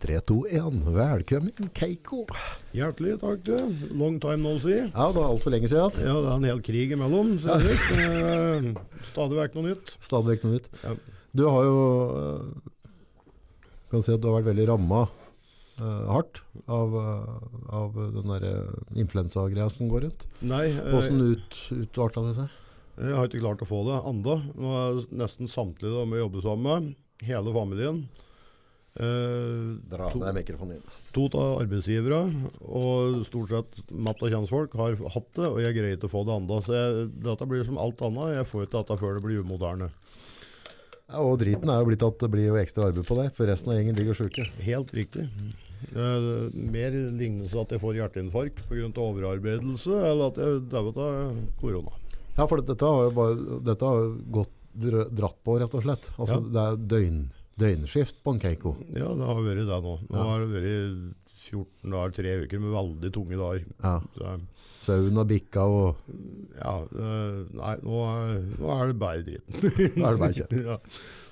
3, 2, 1. Velkommen, Keiko. Hjertelig takk, du. Long time no see. Ja, det var altfor lenge siden. Ja, det er en hel krig imellom. ser. Eh, Stadig vekk noe nytt. Stadig vekk noe nytt. Ja. Du har jo øh, kan si at du har vært veldig ramma Uh, hardt av, uh, av den der influensagreia som går rundt. Nei, eh, Hvordan ut, utarta det seg? jeg har ikke klart å få det enda. Nå er nesten samtlige de jeg jobber sammen med, hele familien. Eh, Dra to, ned mikrofonen inn. to av arbeidsgivere og stort sett matt av kjentfolk har hatt det, og jeg greier ikke å få det andre. Så jeg, dette blir som alt annet. Jeg får ikke dette før det blir umoderne. Ja, og driten er jo blitt at det blir jo ekstra arbeid på deg, for resten av gjengen ligger sjuke. Helt riktig. Eh, mer lignelse at jeg får hjerteinfarkt pga. overarbeidelse, eller at jeg dauer av korona. Ja, for dette har jo bare, dette har gått dratt på, rett og slett. Altså, Ja. Det er døgn, døgnskift på en Keiko. Ja, det har vært det nå. Nå har det vært 14 dager, tre uker med veldig tunge dager. Ja. Sauen har bikka, og ja, nei, nå er, nå er det bare dritten. nå er det bare kjent. ja.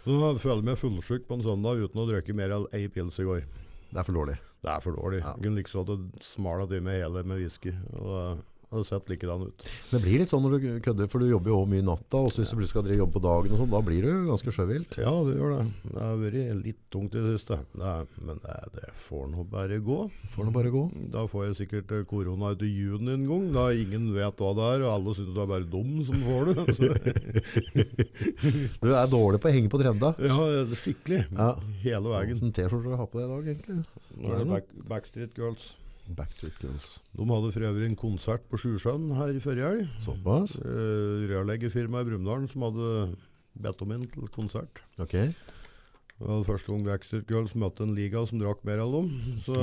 Nå føler jeg meg fullsjuk på en søndag uten å drikke mer enn ei pils i går. Det er for dårlig. Det er for dårlig. Ja. Jeg kunne like så hatt smala til med hele med whisky. Og det hadde sett likedan ut. Det blir litt sånn når du kødder, for du jobber jo mye natta, og så hvis du skal drive jobb på dagen, og sånn, da blir du ganske sjøvilt. Ja, det gjør det. Det har vært litt tungt i det siste. Det er, men det, det får nå bare gå. Får nå bare gå. Da får jeg sikkert eh, korona ut i juni en gang. Da ingen vet hva det er, og alle syns du er bare dum som får det. Du er dårlig på å henge på trenda. ja, skikkelig. Ja. Hele veien. Hvilken T-skjorte har du på deg i dag, egentlig? Nå er det back, Backstreet Girls. Backstreet Girls. De hadde for øvrig en konsert på Sjusjøen her i forrige helg. Såpass? Uh, Rørleggerfirmaet i Brumunddal som hadde bedt om inn til konsert. Ok. Det var første gang Backstreet Girls møtte en liga som drakk mer enn dem. Så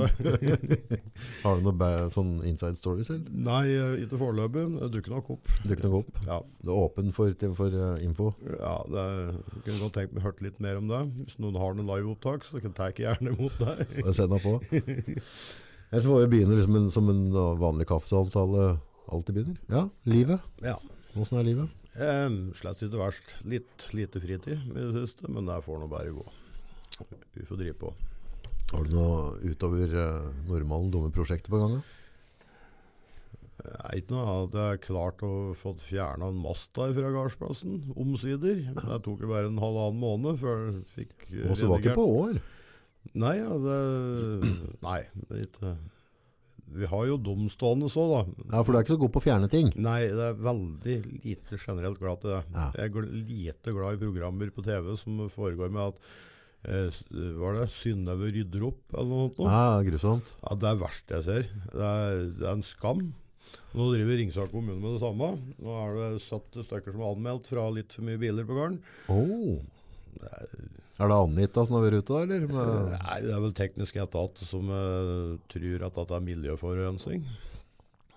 Har du noen sånn inside stories, eller? nei, eh, ikke foreløpig. Det dukker nok opp. Dukker nok opp? Ja, Du er åpen for, for eh, info? ja det er, jeg kunne godt tenkt meg hørt litt mer om det. Hvis noen har noen liveopptak, så tar jeg gjerne imot det. Send deg på. Ellers tror vi begynner liksom en, som en vanlig kaffesamtale alltid begynner. Ja, livet. Ja. Hvordan er livet? Eh, slett ikke verst. Litt lite fritid i det siste, men det får nå bare gå. Vi får drive på. Har du noe utover uh, normalen dumme prosjekter på gang? Jeg er ikke noe jeg har klart å få fjerna en mast der fra gardsplassen, omsider. Det tok jo bare en halvannen måned før jeg fikk redigert. Og så var ikke på år. Nei, ja, det, nei det ikke Vi har jo domstående så, da. Ja, For du er ikke så god på å fjerne ting? Nei, det er veldig lite generelt glad til det. Ja. Jeg er lite glad i programmer på TV som foregår med at eh, Var det Synnøve rydder opp, eller noe sånt? nå? Ja, grusomt. Ja, Det er det jeg ser. Det er, det er en skam. Nå driver Ringsaker kommune med det samme. Nå er det 70 stykker som er anmeldt fra litt for mye biler på gården. Oh. Det er, Er det Anita som har vært ute eller? Med, nei, det er vel teknisk etat som uh, tror at det er miljøforurensning.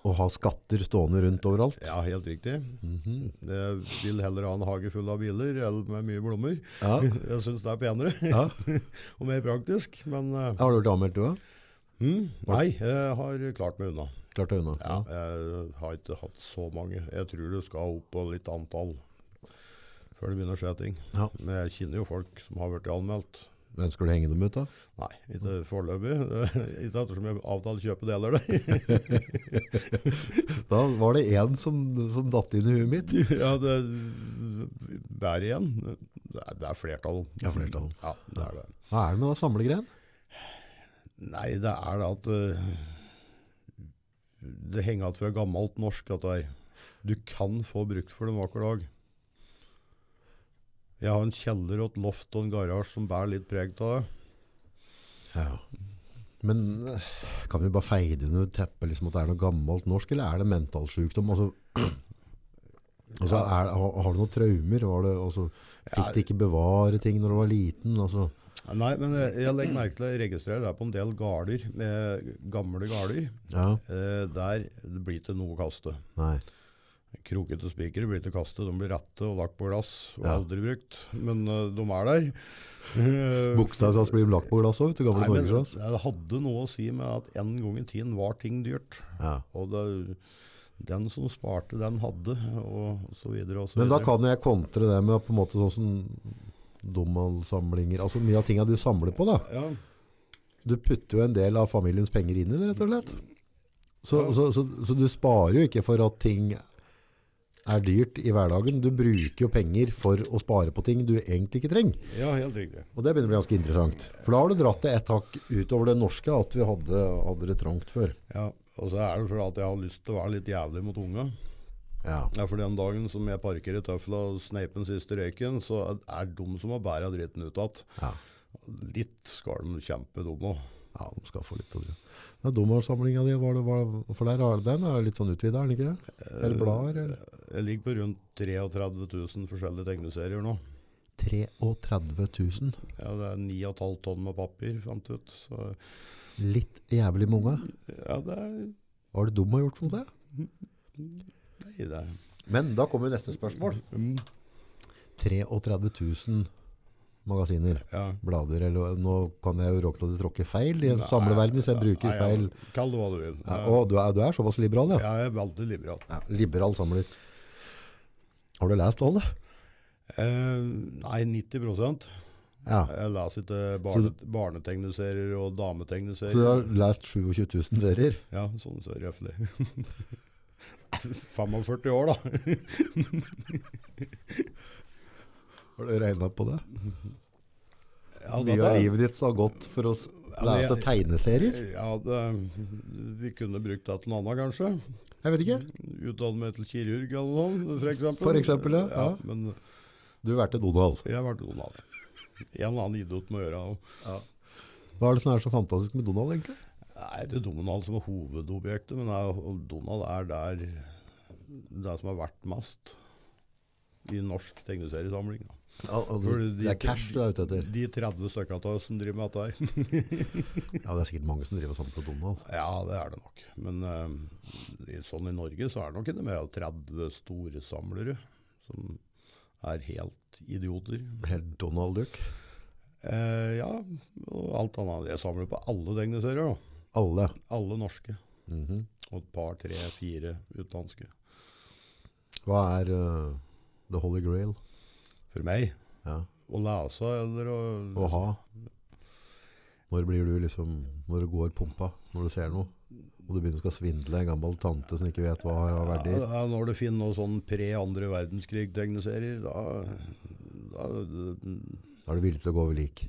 å ha skatter stående rundt overalt? Ja, helt riktig. Mhm. Jeg vil heller ha en hage full av biler eller med mye blomster. ja. Jeg syns det er penere ja. og mer praktisk. Men uh, Har du blitt anmeldt, du òg? Mm, nei, jeg har klart meg unna. Klart deg unna. Ja, jeg har ikke hatt så mange. Jeg tror det skal opp på litt antall før det begynner å skje ting. Ja. Men jeg kjenner jo folk som har blitt anmeldt. Ønsker du å henge dem ut, da? Nei, ikke foreløpig. Ikke ettersom jeg avtaler kjøpe deler der. Da var det én som, som datt inn i huet mitt. ja, det er igjen. Det er, det er flertall. Ja, flertall. Ja, det er det. Hva er det med da samlegreien? Nei, det er det at uh, Det henger igjen fra gammelt norsk at Du kan få brukt for det en vakker dag. Jeg har en kjeller og et loft og en garasje som bærer litt preg av det. Ja. Men eh, kan vi bare feide under teppet liksom, at det er noe gammelt norsk, eller er det mentalsykdom? Altså, altså er, har, har du noen traumer? Det, altså, fikk du ikke bevare ting når du var liten? Altså, Nei, men jeg, jeg legger merke til jeg registrerer det på en del garder, med gamle garder. ja, Eh, der det blir ikke noe å kaste. nei. Krokete spikere blir ikke kastet, de blir rette og lagt på glass og Ja. aldri brukt. Men uh, de er der. Bokstavsats blir lagt på glass òg, du, gamle Norgesglass. det hadde noe å si med at en gang i tiden var ting dyrt. Ja. Og det, den som sparte, den hadde, og så videre og så Men da videre. kan jeg kontre det med på en måte sånn som Dommalsamlinger, altså mye av tingene du samler på da. Ja, du putter jo en del av familiens penger inn i det, rett og slett. Så, så, så, så du sparer jo ikke for at ting er dyrt i hverdagen. Du bruker jo penger for å spare på ting du egentlig ikke trenger. Ja, helt riktig. Og det begynner å bli ganske interessant. For da har du dratt det et hakk utover det norske at vi hadde, hadde det trangt før. Ja, og så er det fordi at jeg har lyst til å være litt jævlig mot unga. Ja. Ja, for den dagen som jeg parker i tøfla og sneiper den siste røyken, så er det de som må bære dritten ut igjen. Ja. Litt skal de kjempe de òg. Ja, de skal få litt å det. Den Dommersamlinga di, var det, var, for der er den er litt sånn utvida, er den ikke? Eller blader? Jeg ligger på rundt 33 000 forskjellige tegneserier nå. 33 000. Ja, det er 9,5 tonn med papir, fant jeg ut. Så Litt jævlig mange. ja, det er Hva har det dum har gjort for det? Nei, det er Men da kommer neste spørsmål. mm, 33 000 magasiner, Ja. blader, eller nå kan jeg jo råke til å tråkke feil i en Nei, samleverden hvis jeg bruker nei, feil. Kall det hva du vil. Ja, og du er, du er såpass liberal, ja. Jeg er veldig liberal. ja. Liberal samler. Har du lest alle? Eh, nei, 90% Ja. Jeg leser ikke barne, barnetegneserier og dametegneserier. Så du har lest 27 000 serier? Ja, sånn så røftlig. 45 år, da. Har du regnet på det? Ja, Mye av livet ditt har gått for å Ja, lese tegneserier? Ja, det, vi kunne brukt det til noe annet, kanskje. Jeg vet ikke. Utdanne meg til kirurg eller noe, for eksempel. For eksempel, ja. ja. Ja. Men Du har vært til Donald. jeg har vært Donald. En eller annen idiot må gjøre det. Hva er det som er så fantastisk med Donald, egentlig? Nei, det er Donald som er hovedobjektet, men Donald er der det som har vært mest i norsk tegneseriesamling. da. For de- Det er cash du er ute etter. De 30 stykker av oss som driver med dette her. Ja, det er sikkert mange som driver sammen på Donald. Ja, det er det nok. Men uh, sånn i Norge så er det nok ikke mer enn 30 store samlere som er helt idioter. Helt Donald Duck. Uh, ja, og alt annet. Jeg samler på alle tegneserier. Alle. Alle norske. Mhm. Og et par, tre, fire utenlandske. Hva er uh, The Holy Grail? For meg. Ja. Å lese eller å Å ha. Når blir du liksom Når det går pumpa? Når du ser noe? Og du begynner å svindle en gammel tante som ikke vet hva har verdier? ja, når du finner noe sånn pre-andre verdenskrig-tegneserier, da, da Da er du villig til å gå over lik.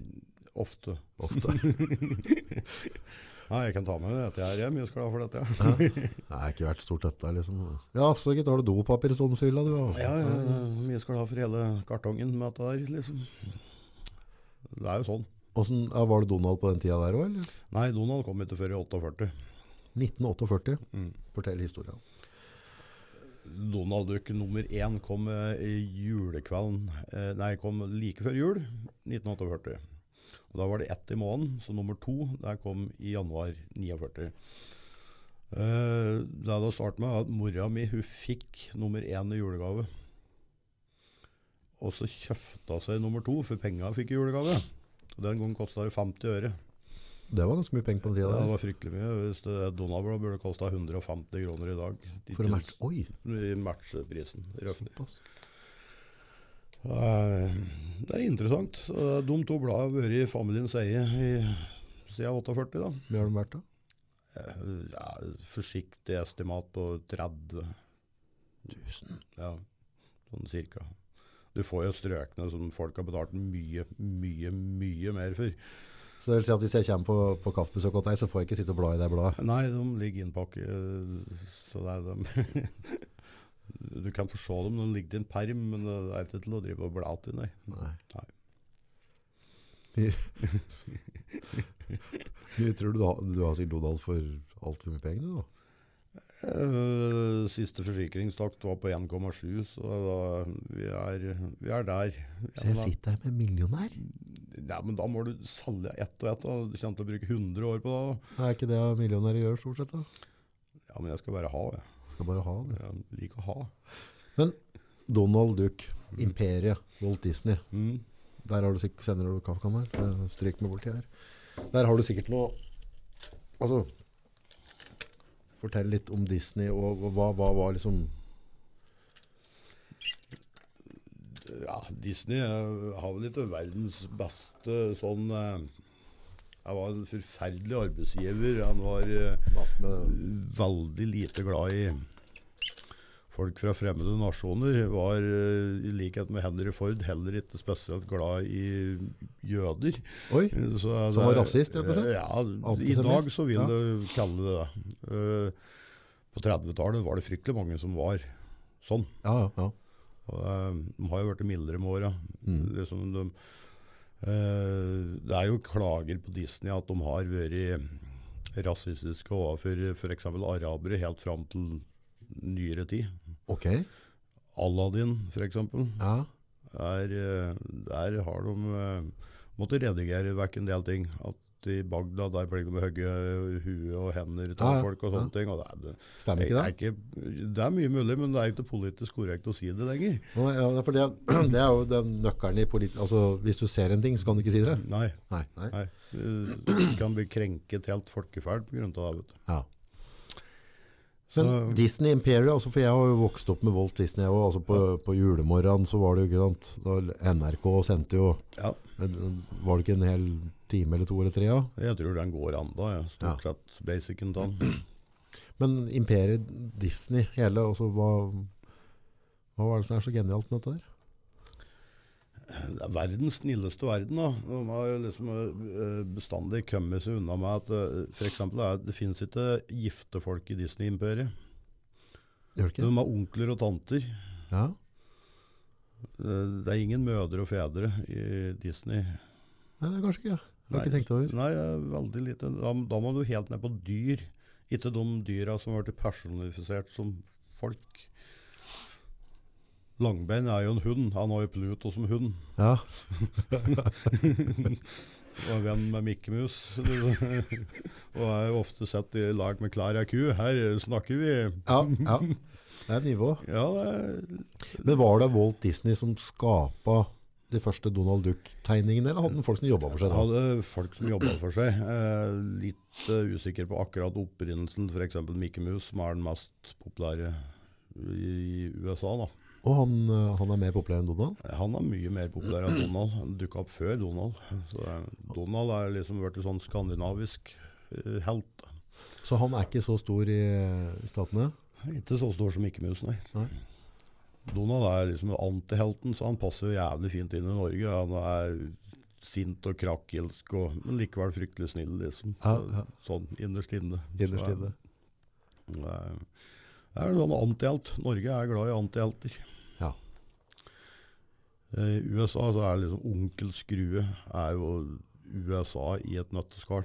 Ofte. Ofte. Nei, jeg kan ta med det. Jeg er mye glad for dette. Ja. Det er ikke vært stort dette, liksom. Ja, så gitt har du dopapir i hylla, du. Ja, ja, ja. Mye skal du ha for hele kartongen med dette der, liksom. Det er jo sånn. Hvordan, ja, var det Donald på den tida der òg, eller? Nei, Donald kom ikke før i 48. 1948. Mm. Fortell historien. Donald Duck nummer én kom eh, julekvelden eh, Nei, kom like før jul, 1948. Og Da var det ett i måneden, så nummer to der kom i januar 49. Uh, det hadde startet med at mora mi hun fikk nummer én i julegave. Og så kjøpte hun seg nummer to, for penga fikk i julegave. Og Den gangen kosta det 50 øre. Det var ganske mye penger på den Ja, det var fryktelig mye. Hvis det Donald-blad burde kosta 150 kroner i dag. For å matche. Oi! I matcheprisen. Røftlig. Såpass. Eh, Det er interessant. De to bladene har vært i familiens eie siden 48. da. Mye har de vært, da? Eh, Ja, forsiktig estimat på 30 000. Ja, sånn cirka. Du får jo strøkene som folk har betalt mye, mye, mye mer for. Så det vil si at hvis jeg kommer på, på kaffebesøk hos deg, så får jeg ikke sitte og bla i det bladet? Nei, de ligger innpakket, eh, så det er dem. Du kan få se dem når de ligger i en perm, men det er ikke til å drive og bla til, nei. Nei. Nei. Mye tror du har, du har sikkert Donald for altfor mye penger, du, da? Uh, siste forsikringstakt var på 1,7, så da, vi, er, vi er der. Så jeg sitter her med millionær? Nei, men da må du selge ett og ett. Du kommer til å bruke 100 år på det. Er ikke det millionærer gjør, stort sett? da? Ja, men jeg skal bare ha, jeg. Skal bare ha det. Jeg liker å ha. Men Donald Duck, Imperiet, Walt Disney. Mm. Der har du sikkert, sender du kaffekann her. Stryk med borti her. Der har du sikkert noe Altså Fortell litt om Disney, og, og hva, hva var liksom Ja, Disney har vel ikke verdens beste sånn eh, Han var en forferdelig arbeidsgiver. Han var eh, veldig lite glad i folk fra fremmede nasjoner. Var eh, i likhet med Henry Ford heller ikke spesielt glad i jøder. Oi, Så Som var rasist, rett og slett? Ja, i dag så vil Ja. du kalle det det. Eh, på 30-tallet var det fryktelig mange som var sånn. ja, ja. Og, eh, de har jo blitt mildere med åra. Mm. Liksom de, det er jo klager på Disney at de har vært rasistiske overfor f.eks. arabere helt fram til nyere tid. Ok, Aladdin, f.eks. ja. Er, eh, der har de eh, måttet redigere vekk en del ting. At i Bagdad der pleier de å høye huet og hender til Ja, folk og sånne ja. ting. Og det, er, det, Stemmer er ikke det? ikke, det er mye mulig, men det er ikke politisk korrekt å si det lenger. Ja, for det, det er jo den nøkkelen i politi... Altså, hvis du ser en ting, så kan du ikke si det. Nei. Nei, nei. nei. Eh, Du kan bli krenket helt folkeferd pga. det. vet du. Ja. Så, Men Disney Imperial, altså, for jeg har jo vokst opp med Walt Disney, og altså på, på julemorgenen så var det jo sant, da NRK sendte jo, ja, var det ikke en hel time eller to eller tre, ja? jeg tror den går anda, ja. stort Ja. sett basicen den. Men Imperiet Disney, hele, altså, hva, hva var det som er så genialt med dette der? Det er verdens snilleste verden. da. De har jo liksom eh, bestandig kommet seg unna med at eh, for eksempel, det, det finnes ikke gifte folk i Disney-imperiet. De har onkler og tanter. Ja, Eh, Det er ingen mødre og fedre i Disney. Nei, det er kanskje ikke, jeg har ikke tenkt over. Nei, veldig lite. Da, da må du helt ned på dyr. Ikke de dyra som blitt personifisert som folk. Langbein er jo en hund. Han har jo Pluto som hund. Ja, Og er venn med Mikke Mus. og er jo ofte sett i lag med Klara ku. Her snakker vi. ja, ja. Det er nivå. Ja, det er- Men var det Walt Disney som skapa de første Donald Duck-tegningene, eller hadde han folk som jobba for seg da? hadde folk som jobba for seg. Eh, litt uh, usikker på akkurat opprinnelsen. F.eks. Mikke Mus, som er den mest populære i USA. da. Og han, eh, han er mer populær enn Donald? Han er mye mer populær enn Donald. Han dukka opp før Donald. Så eh, Donald er liksom blitt sånn skandinavisk eh, helt. Så han er ikke så stor i, statene? Ikke så stor som Mikke Mus, nei. Nei. Donald er liksom antihelten, så han passer jo jævlig fint inn i Norge. Han er sint og krakkilsk, og, men likevel fryktelig snill, liksom. Ja, ja. Sånn innerst inne. Innerst inne. Er, det er sånn antihelt. Norge er glad i antihelter. Eh, I USA så er liksom Onkel Skrue er jo USA i et nøtteskall.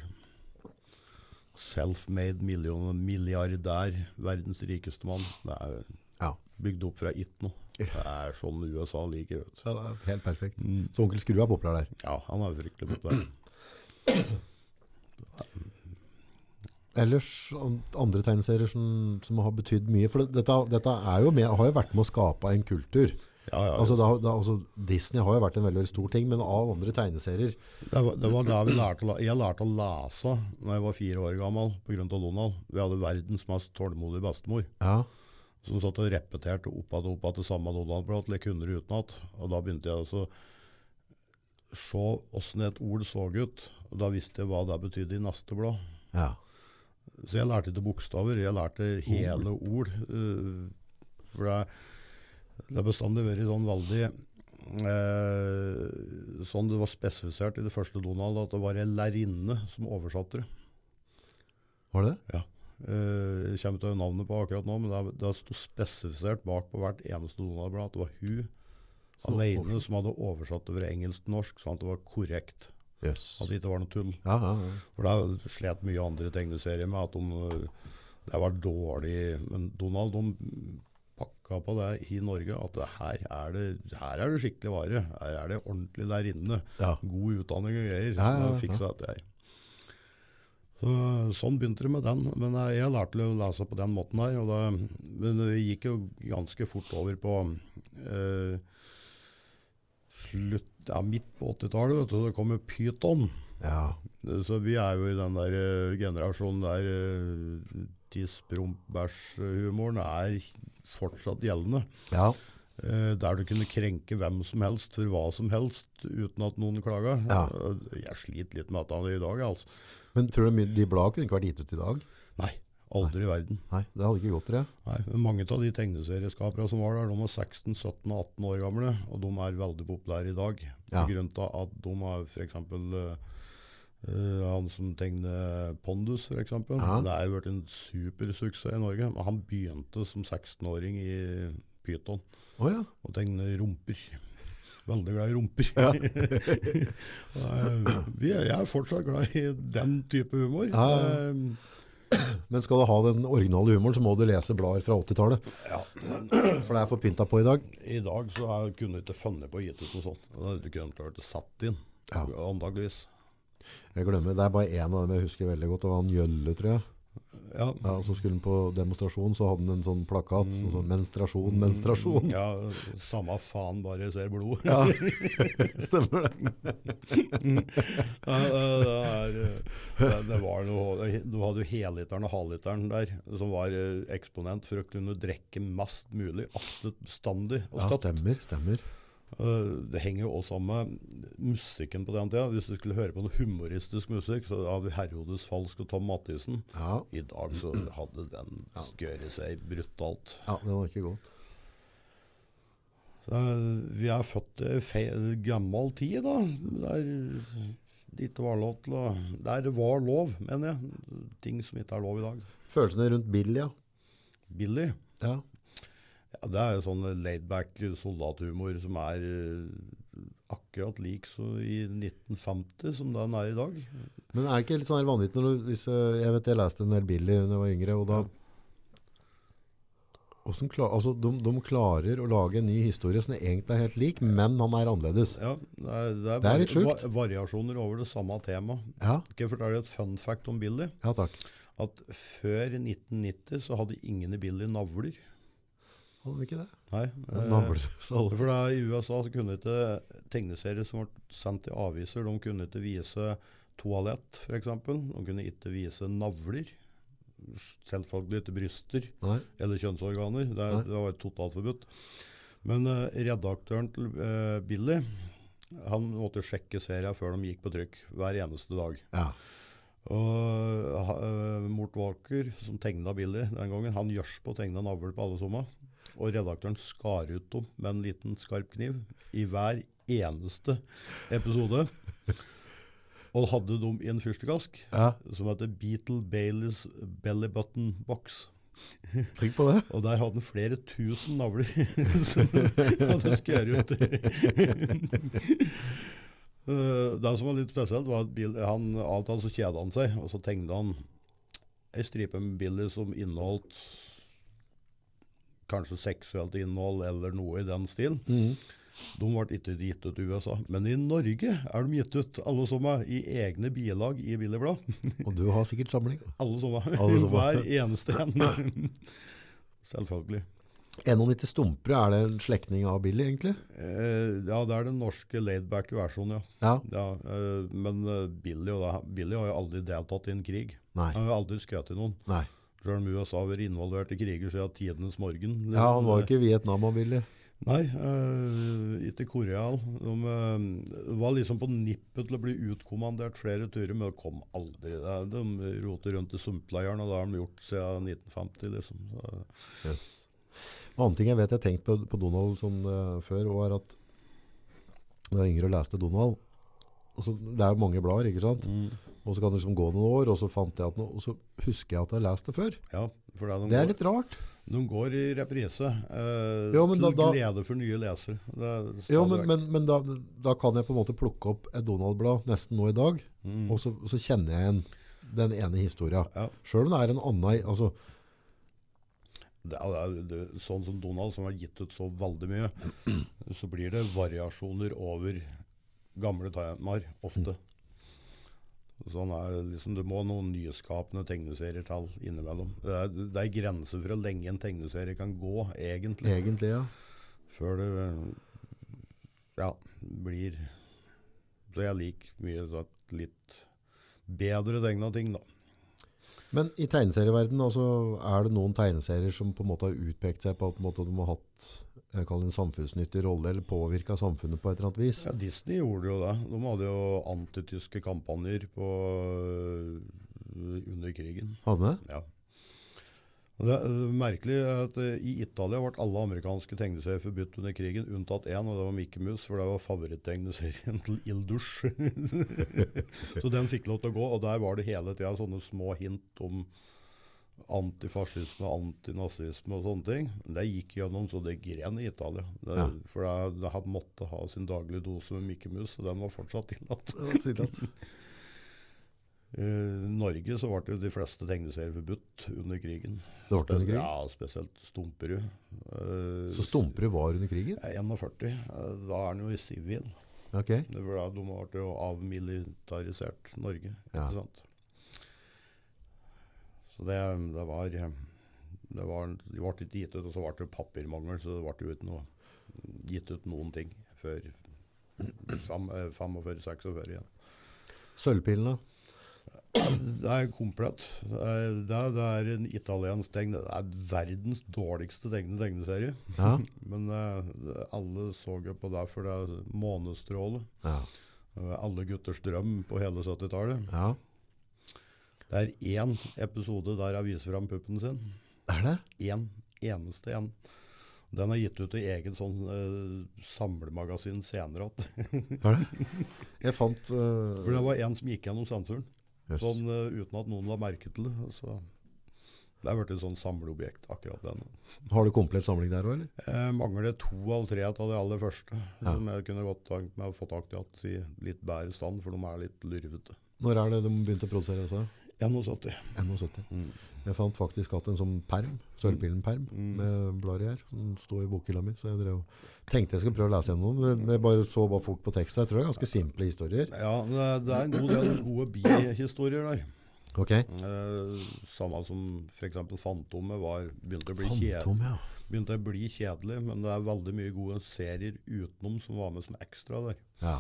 Self-made milliardær, verdens rikeste mann. Det er Ja. bygd opp fra it nå. Det er sånn USA liker. Vet du. Ja, det er helt perfekt. Mm. Så onkel Skrue er populær der. Ja, han er fryktelig populær. Ellers andre tegneserier som, som har betydd mye. For dette, dette er jo med, har jo vært med å skape en kultur. Ja, ja, Altså, da, da, altså, Disney har jo vært en veldig, stor ting, men av andre tegneserier Det var, det var der vi lærte Jeg lærte å lese da jeg var fire år gammel pga. Donald. Vi hadde verdens mest tålmodige bestemor Ja, som satt og repeterte opp igjen og opp igjen til samme Donald-blad like jeg utenat. Og da begynte jeg å se åssen et ord så ut. Og da visste jeg hva det betydde i neste blad. ja. Så jeg lærte ikke bokstaver, jeg lærte hele ord. eh, for det, det har bestandig vært sånn veldig eh, Sånn det var spesifisert i det første Donald, at det var ei lærerinne som oversatte det. Var det det? Eh, jeg kommer til navnet på akkurat nå, men det, det sto spesifisert bak på hvert eneste Donald-blad at det var hun så alene som hadde oversatt det fra engelsk til norsk, sånn at det var korrekt. Yes. At det ikke var noe tull. Ja, ja, ja. For det slet mye andre tegneserier med at de, øh, det var dårlig. Men Donald de pakka på det i Norge at her, er det, her er det skikkelig vare. Her er det ordentlig der inne. ja. God utdanning og greier. Ja, ja, Fiksa dette her. Så, sånn begynte det med den. Men jeg, jeg lærte å lese på den måten her. Og det, men det gikk jo ganske fort over på eh, slutt, ja, midt på 80-tallet. vet du, Så kom jo Python. ja. Så vi er jo i den der eh, generasjonen der uh, tiss, promp, bæsj-humoren er fortsatt gjeldende. ja. Eh, der du kunne krenke hvem som helst for hva som helst uten at noen klaga. Ja. Eh, Jeg sliter litt med dette i dag, altså. Men tror du de bladene kunne ikke vært gitt ut i dag? Nei, aldri i verden. Nei, det hadde ikke gått, jeg. Nei, men Mange av de tegneserieskaperne som var der, de er 16, 17 og 18 år gamle, og de er veldig populære i dag. Ja. På grunn av at de har f.eks. Uh, han som tegner Pondus, f.eks. Ja. Det er jo vært en supersuksess i Norge. Men han begynte som 16-åring i Pyton Å ja. og tegne rumper. Veldig glad i rumper. Ja. Eh, vi er, jeg er fortsatt glad i den type humor. Ja. Eh, Men skal du ha den originale humoren, så må du lese blader fra 80-tallet. ja, For det er for pynta på i dag. I dag så har du kunne ikke funnet på å gi ut noe sånt. Det hadde du ikke klart å satt inn. Ja. Antageligvis. Jeg glemmer, Det er bare én av dem jeg husker veldig godt. Det var han Gjølle, tror jeg. Ja. Ja, og så skulle han på demonstrasjon, så hadde han en sånn plakat. Sånn, sånn, menstruasjon, menstruasjon. Ja, samme faen, bare jeg ser blod. Ja, stemmer det. Ja, det, er, det, var noe, du hadde jo heliteren og halvliteren der, som var eh, eksponent for å kunne drikke mest mulig, absolutt bestandig. og Ja, stemmer, stemmer. Det henger jo også med musikken på den tida. Hvis du skulle høre på noe humoristisk musikk, så av Herodes Falsk og Tom Mathisen Ja, I dag så hadde den skøret seg brutalt. ja det var ikke godt. Eh, Vi er født i gammel tid, da. Der det ikke var lov til å Der var lov, mener jeg. Ting som ikke er lov i dag. Følelsene rundt Billy, ja. Billy. ja. Ja, det er jo sånn laidback soldathumor som er eh, akkurat lik som i 1950 som den er i dag. Men er det ikke litt sånn vanvittig når du, hvis, eh, Jeg vet jeg leste en del Billy da jeg var yngre, og da ja. klar, altså, de, de klarer å lage en ny historie som egentlig er helt lik, men han er annerledes. Ja, det er, det er, Det er litt sjukt. va- variasjoner over det samme temaet. Ja, Skal jeg fortelle et fun fact om Billy? ja takk. At før 1990 så hadde ingen i Billy navler. Hadde de ikke det? Nei. Eh, For da, I USA så kunne ikke tegneserier som ble sendt i aviser, de kunne ikke vise toalett f.eks. De kunne ikke vise navler. Selvfølgelig ikke bryster Nei. eller kjønnsorganer. Det, Nei. det var totalt forbudt. Men eh, redaktøren til eh, Billy han måtte sjekke serien før de gikk på trykk hver eneste dag. Ja. Og uh, Mort Walker, som tegna Billy den gangen, han gjørs på å tegne navl på alle sommer. Og redaktøren skar ut dem med en liten skarp kniv i hver eneste episode. Og hadde dem i en fyrstekask ja, som heter Beatle Baileys Belly Button Box. tenk på det. Og der hadde han flere tusen navler som hadde skåret ut. Eh, det som var litt spesielt, var at han, av og til så kjeda han seg, og så tegnet han ei stripe med Billy som inneholdt kanskje seksuelt innhold eller noe i den stilen. Mm. De ble ikke gitt ut i USA, men i Norge er de gitt ut, alle sammen, i egne bilag i Willy Blad. Og du har sikkert samling. Alle sammen. Alle. Hver eneste en. Selvfølgelig. 91 Stumpere, er det en slektning av Billy, egentlig? Eh, ja, det er den norske laidback-versjonen, ja. Ja. ja eh, men eh, Billy, og det, Billy har jo aldri deltatt i en krig. Nei. Han har jo aldri skutt i noen. Nei. Selv om USA har vært involvert i kriger siden tidenes morgen. Ja, han var ikke i Vietnam han ville? Nei, eh, ikke Korea. De eh, var liksom på nippet til å bli utkommandert flere turer, men det kom aldri. Det, de roter rundt i sumpleiren, og det har de gjort siden 1950. liksom. Så, Yes. En annen ting jeg vet jeg har tenkt på, på Donald sånn, uh, før, og er at da jeg var yngre og leste Donald, altså, det er jo mange blader, ikke sant? Og så kan det liksom gå noen år, og så fant jeg at noe, og så husker jeg at jeg har lest det før. ja, for det, de, Det er går, litt rart. de går i reprise eh, ja, men til da- da- glede for nye lesere. Er stadig men, men, men da, da kan jeg på en måte plukke opp et Donald-blad nesten nå i dag, Mm. og så, så kjenner jeg igjen den ene historien. Ja. Selv om det er en annen, altså, Det er, det er, sånn som Donald, som har gitt ut så veldig mye, så blir det variasjoner over gamle temaer, ofte. Sånn er, liksom, det må noen nyskapende tegneserietall innimellom. Det er, det er grenser for hvor lenge en tegneserie kan gå, egentlig. egentlig, ja. Før det ja, blir Så jeg liker mye litt bedre tegna ting, da. Men i tegneserieverdenen, altså, er det noen tegneserier som på en måte har utpekt seg på at de har hatt jeg kaller det en samfunnsnyttig rolle, eller påvirka samfunnet på et eller annet vis. Ja, Disney gjorde jo det. De hadde jo antityske kampanjer på, øh, under krigen. Hadde det? Ja. Det er øh, merkelig at øh, i Italia ble alle amerikanske tegneserier forbudt under krigen, unntatt én, og det var Mickey Mouse, for det var favoritttegneserien til Ildusj. Så den fikk lov til å gå, og der var det hele tida sånne små hint om antifascisme, antinazisme og sånne ting. Det gikk gjennom så det gren i Italia. Det, Ja. For det, det hadde måtte ha sin daglige dose med Mikke Mus, og den var fortsatt tillatt. I Norge så ble de fleste tegneserier forbudt under krigen. Det ble under krigen? Ja, spesielt Stumperud. Eh, Så Stumperud var under krigen? ja, 41. eh, Da er han jo i sivil. Okay. Da De ble jo avmilitarisert Norge. Ja. ikke sant? Så det, det var det var, De ble ikke gitt ut, og så ble det papirmangel, så det ble ikke noe gitt ut noen ting før fem- eh, 45-46 igjen. Sølvpilen, da? Det er komplett. Det er, det er, en italiensk tegne. Det er verdens dårligste tegne tegneserie. Ja. Men eh, alle så jo på det, for det er månestråle. Ja. Er Alle gutters drøm på hele 70-tallet. ja. Det er én episode der jeg viser fram puppen sin. Er det? Én eneste en. Den er gitt ut i egen sånn uh, samlemagasin senere. igjen. Er det? Jeg fant uh, For det var en som gikk gjennom sensoren, Yes. sånn, uh, uten at noen la merke til det. Så det er blitt et sånn samleobjekt, akkurat den. Har du komplett samling der òg, eller? Jeg mangler to eller tre av de aller første, Ja. som jeg kunne godt tenkt meg å få tak i at i litt bedre stand, for de er litt lurvete. Når er det de begynte å produsere disse? 71. 71. Mm. Jeg fant faktisk hatt en sånn perm, Sølvpillen-perm Mm. med blader i her, som står i bokhylla mi. Så jeg drev, tenkte jeg skulle prøve å lese gjennom den. men Jeg bare så bare fort på teksten. Jeg tror det er ganske simple historier. Ja, det er, en god del gode bihistorier der. Ok. Eh, samme som f.eks. Fantomet var, begynte, å bli Fantom, ja. begynte å bli kjedelig, men det er veldig mye gode serier utenom som var med som ekstra der. ja.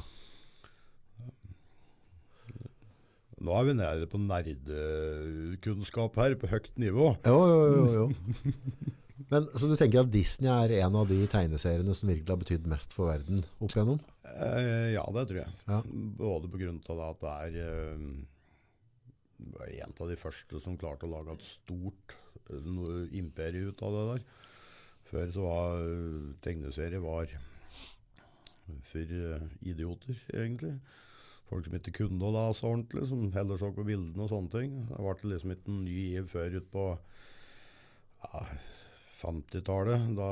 Nå er vi nede på nerdekunnskap her, på høyt nivå. Jo, jo, jo, jo. Men, så du tenker at Disney er en av de tegneseriene som virkelig har betydd mest for verden opp igjennom? Eh, ja, det tror jeg. Ja. Både på grunn av at det er eh, en av de første som klarte å lage et stort eh, imperie ut av det der. Før så var tegneserier var for eh, idioter, egentlig. Folk som ikke kunne å lese ordentlig, som heller så på bildene og sånne ting. Det ble liksom ikke en ny giv før ut på ja, 50-tallet, da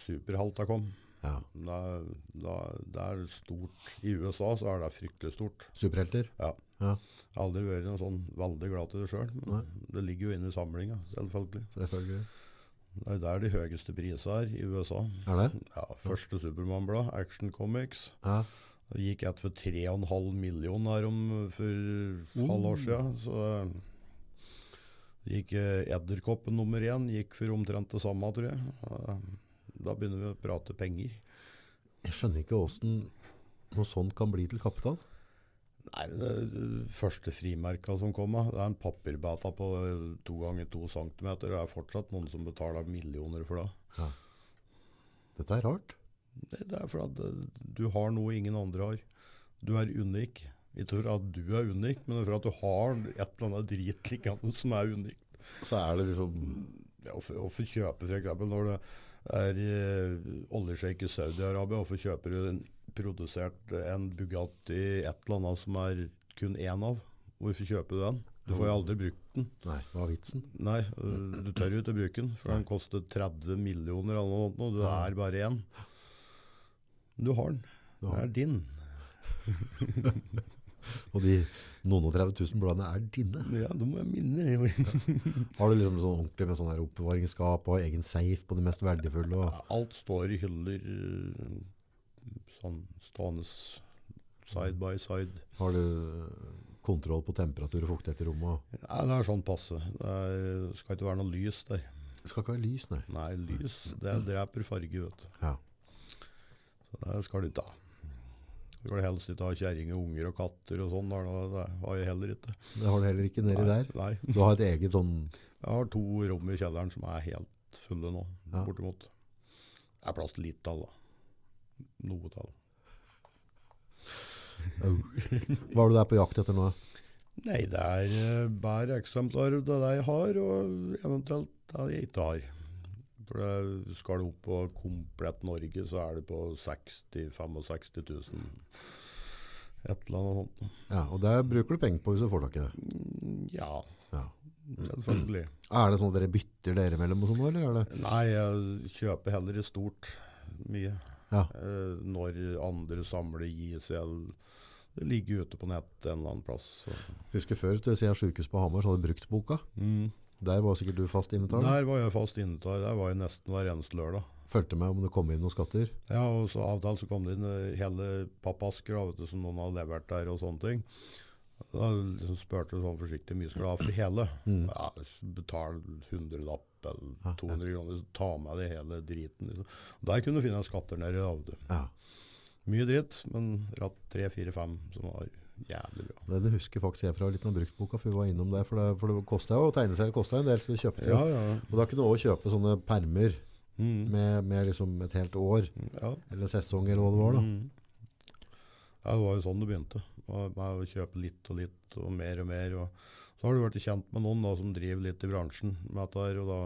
superhalta kom. Ja. Da, da, det er stort. I USA så er det fryktelig stort. Superhelter? Ja. Ja. Jeg har aldri vært noe sånn veldig glad til det sjøl, men det ligger jo inne i samlinga, selvfølgelig. Selvfølgelig. Det er der de høyeste prisene er i USA. Er det? Ja, Første Supermann-blad, Action Comics, Ja. Det gikk et for 3,5 millioner her om for Oh. halv år siden. Så eh, gikk eh, Edderkoppen nummer én gikk for omtrent det samme, tror jeg. Eh, Da begynner vi å prate penger. Jeg skjønner ikke hvordan noe sånt kan bli til kapital. Nei, det det første frimerka som kom, det er en papirbata på to ganger to centimeter. Det er fortsatt noen som betaler millioner for det. Dette er rart. Det, det er fordi at eh, du har noe ingen andre har. Du er unik. Ikke for at du er unik, men for at du har et eller annet drit liggende som er unikt. Så er det liksom Ja, Hvorfor kjøpe f.eks. når det er eh, oljesjeik i Saudi-Arabia, hvorfor kjøper du en produsert en Bugatti et eller annet som er kun én av? Hvorfor kjøper du den? Du får jo aldri brukt den. Nei, hva er vitsen? Nei, øh, du tør jo ikke bruke den, for den koster 30 millioner eller noe, og du er bare én. Du har den. Du Den har- er din. Og de noen og 30 000 bladene er dine. Ja, det må jeg minne. Har du liksom sånn ordentlig med sånn her oppbevaringsskap og egen safe på de mest verdifulle? Og, Alt står i hyller, øh, sånn stående side by side. har du eh, kontroll på temperatur og fuktighet i rommet? Nei, det er sånn passe. Det er, skal ikke være noe lys der. det skal ikke være lys, nei. Nei, lys, det dreper farge, vet du. Ja. Så det skal du ikke ha. Du skal helst ikke ha kjerringer, unger og katter og sånn. Det har jeg heller ikke. Det har du heller ikke nedi der. Nei. Du har et eget sånn Jeg har to rom i kjelleren som er helt fulle nå, Ja. bortimot. Det er plass til litt tall, da. Noe tall. Hva er du der på jakt etter nå? Nei, det er eh, bare eksemplarer av det jeg har, og eventuelt det jeg ikke har. Skal du opp på komplett Norge, så er det på 60 65 000. Et eller annet sånt. Ja, og det bruker du penger på hvis du får tak i det. Mm, Ja, Ja. selvfølgelig. Er det sånn at dere bytter dere mellom og sånn, eller er det? Nei, jeg kjøper heller i stort mye. Ja. Eh, når andre samler ISL Det ligger ute på nett en eller annen plass. Så. Husker før til siden sykehus på Hamar, så hadde du brukt boka. Der var sikkert du fast innetar? Der var jeg fast innetar. Der var jeg nesten hver eneste lørdag. Fulgte med om det kom inn noen skatter. Ja, og så Av og til så kom det inn eh, hele pappasker du, som noen hadde levert der. og sånne ting. Da liksom spurte jeg sånn forsiktig mye skal du ha for det hele. Mm. Ja, Betal 100-lapp eller Ja, ja. 200 kroner, så ta med det hele driten. Liksom. Der kunne du finne skatter nede vet. Ja. Mye dritt, men ratt 3, 4, 5 som var jævlig bra. Den husker faktisk jeg fra litt av bruktboka, for vi var innom der. For det, for det kostet jo, tegneserier kosta en del, så vi kjøpte jo. Ja, ja. Og da kunne du òg kjøpe sånne permer Mm. med, med liksom et helt år, ja. eller sesong, eller hva det var da. Mm. Ja, det var jo sånn det begynte. Med med å kjøpe litt og litt, og mer og mer. Og så har du vært kjent med noen da, som driver litt i bransjen med dette og da,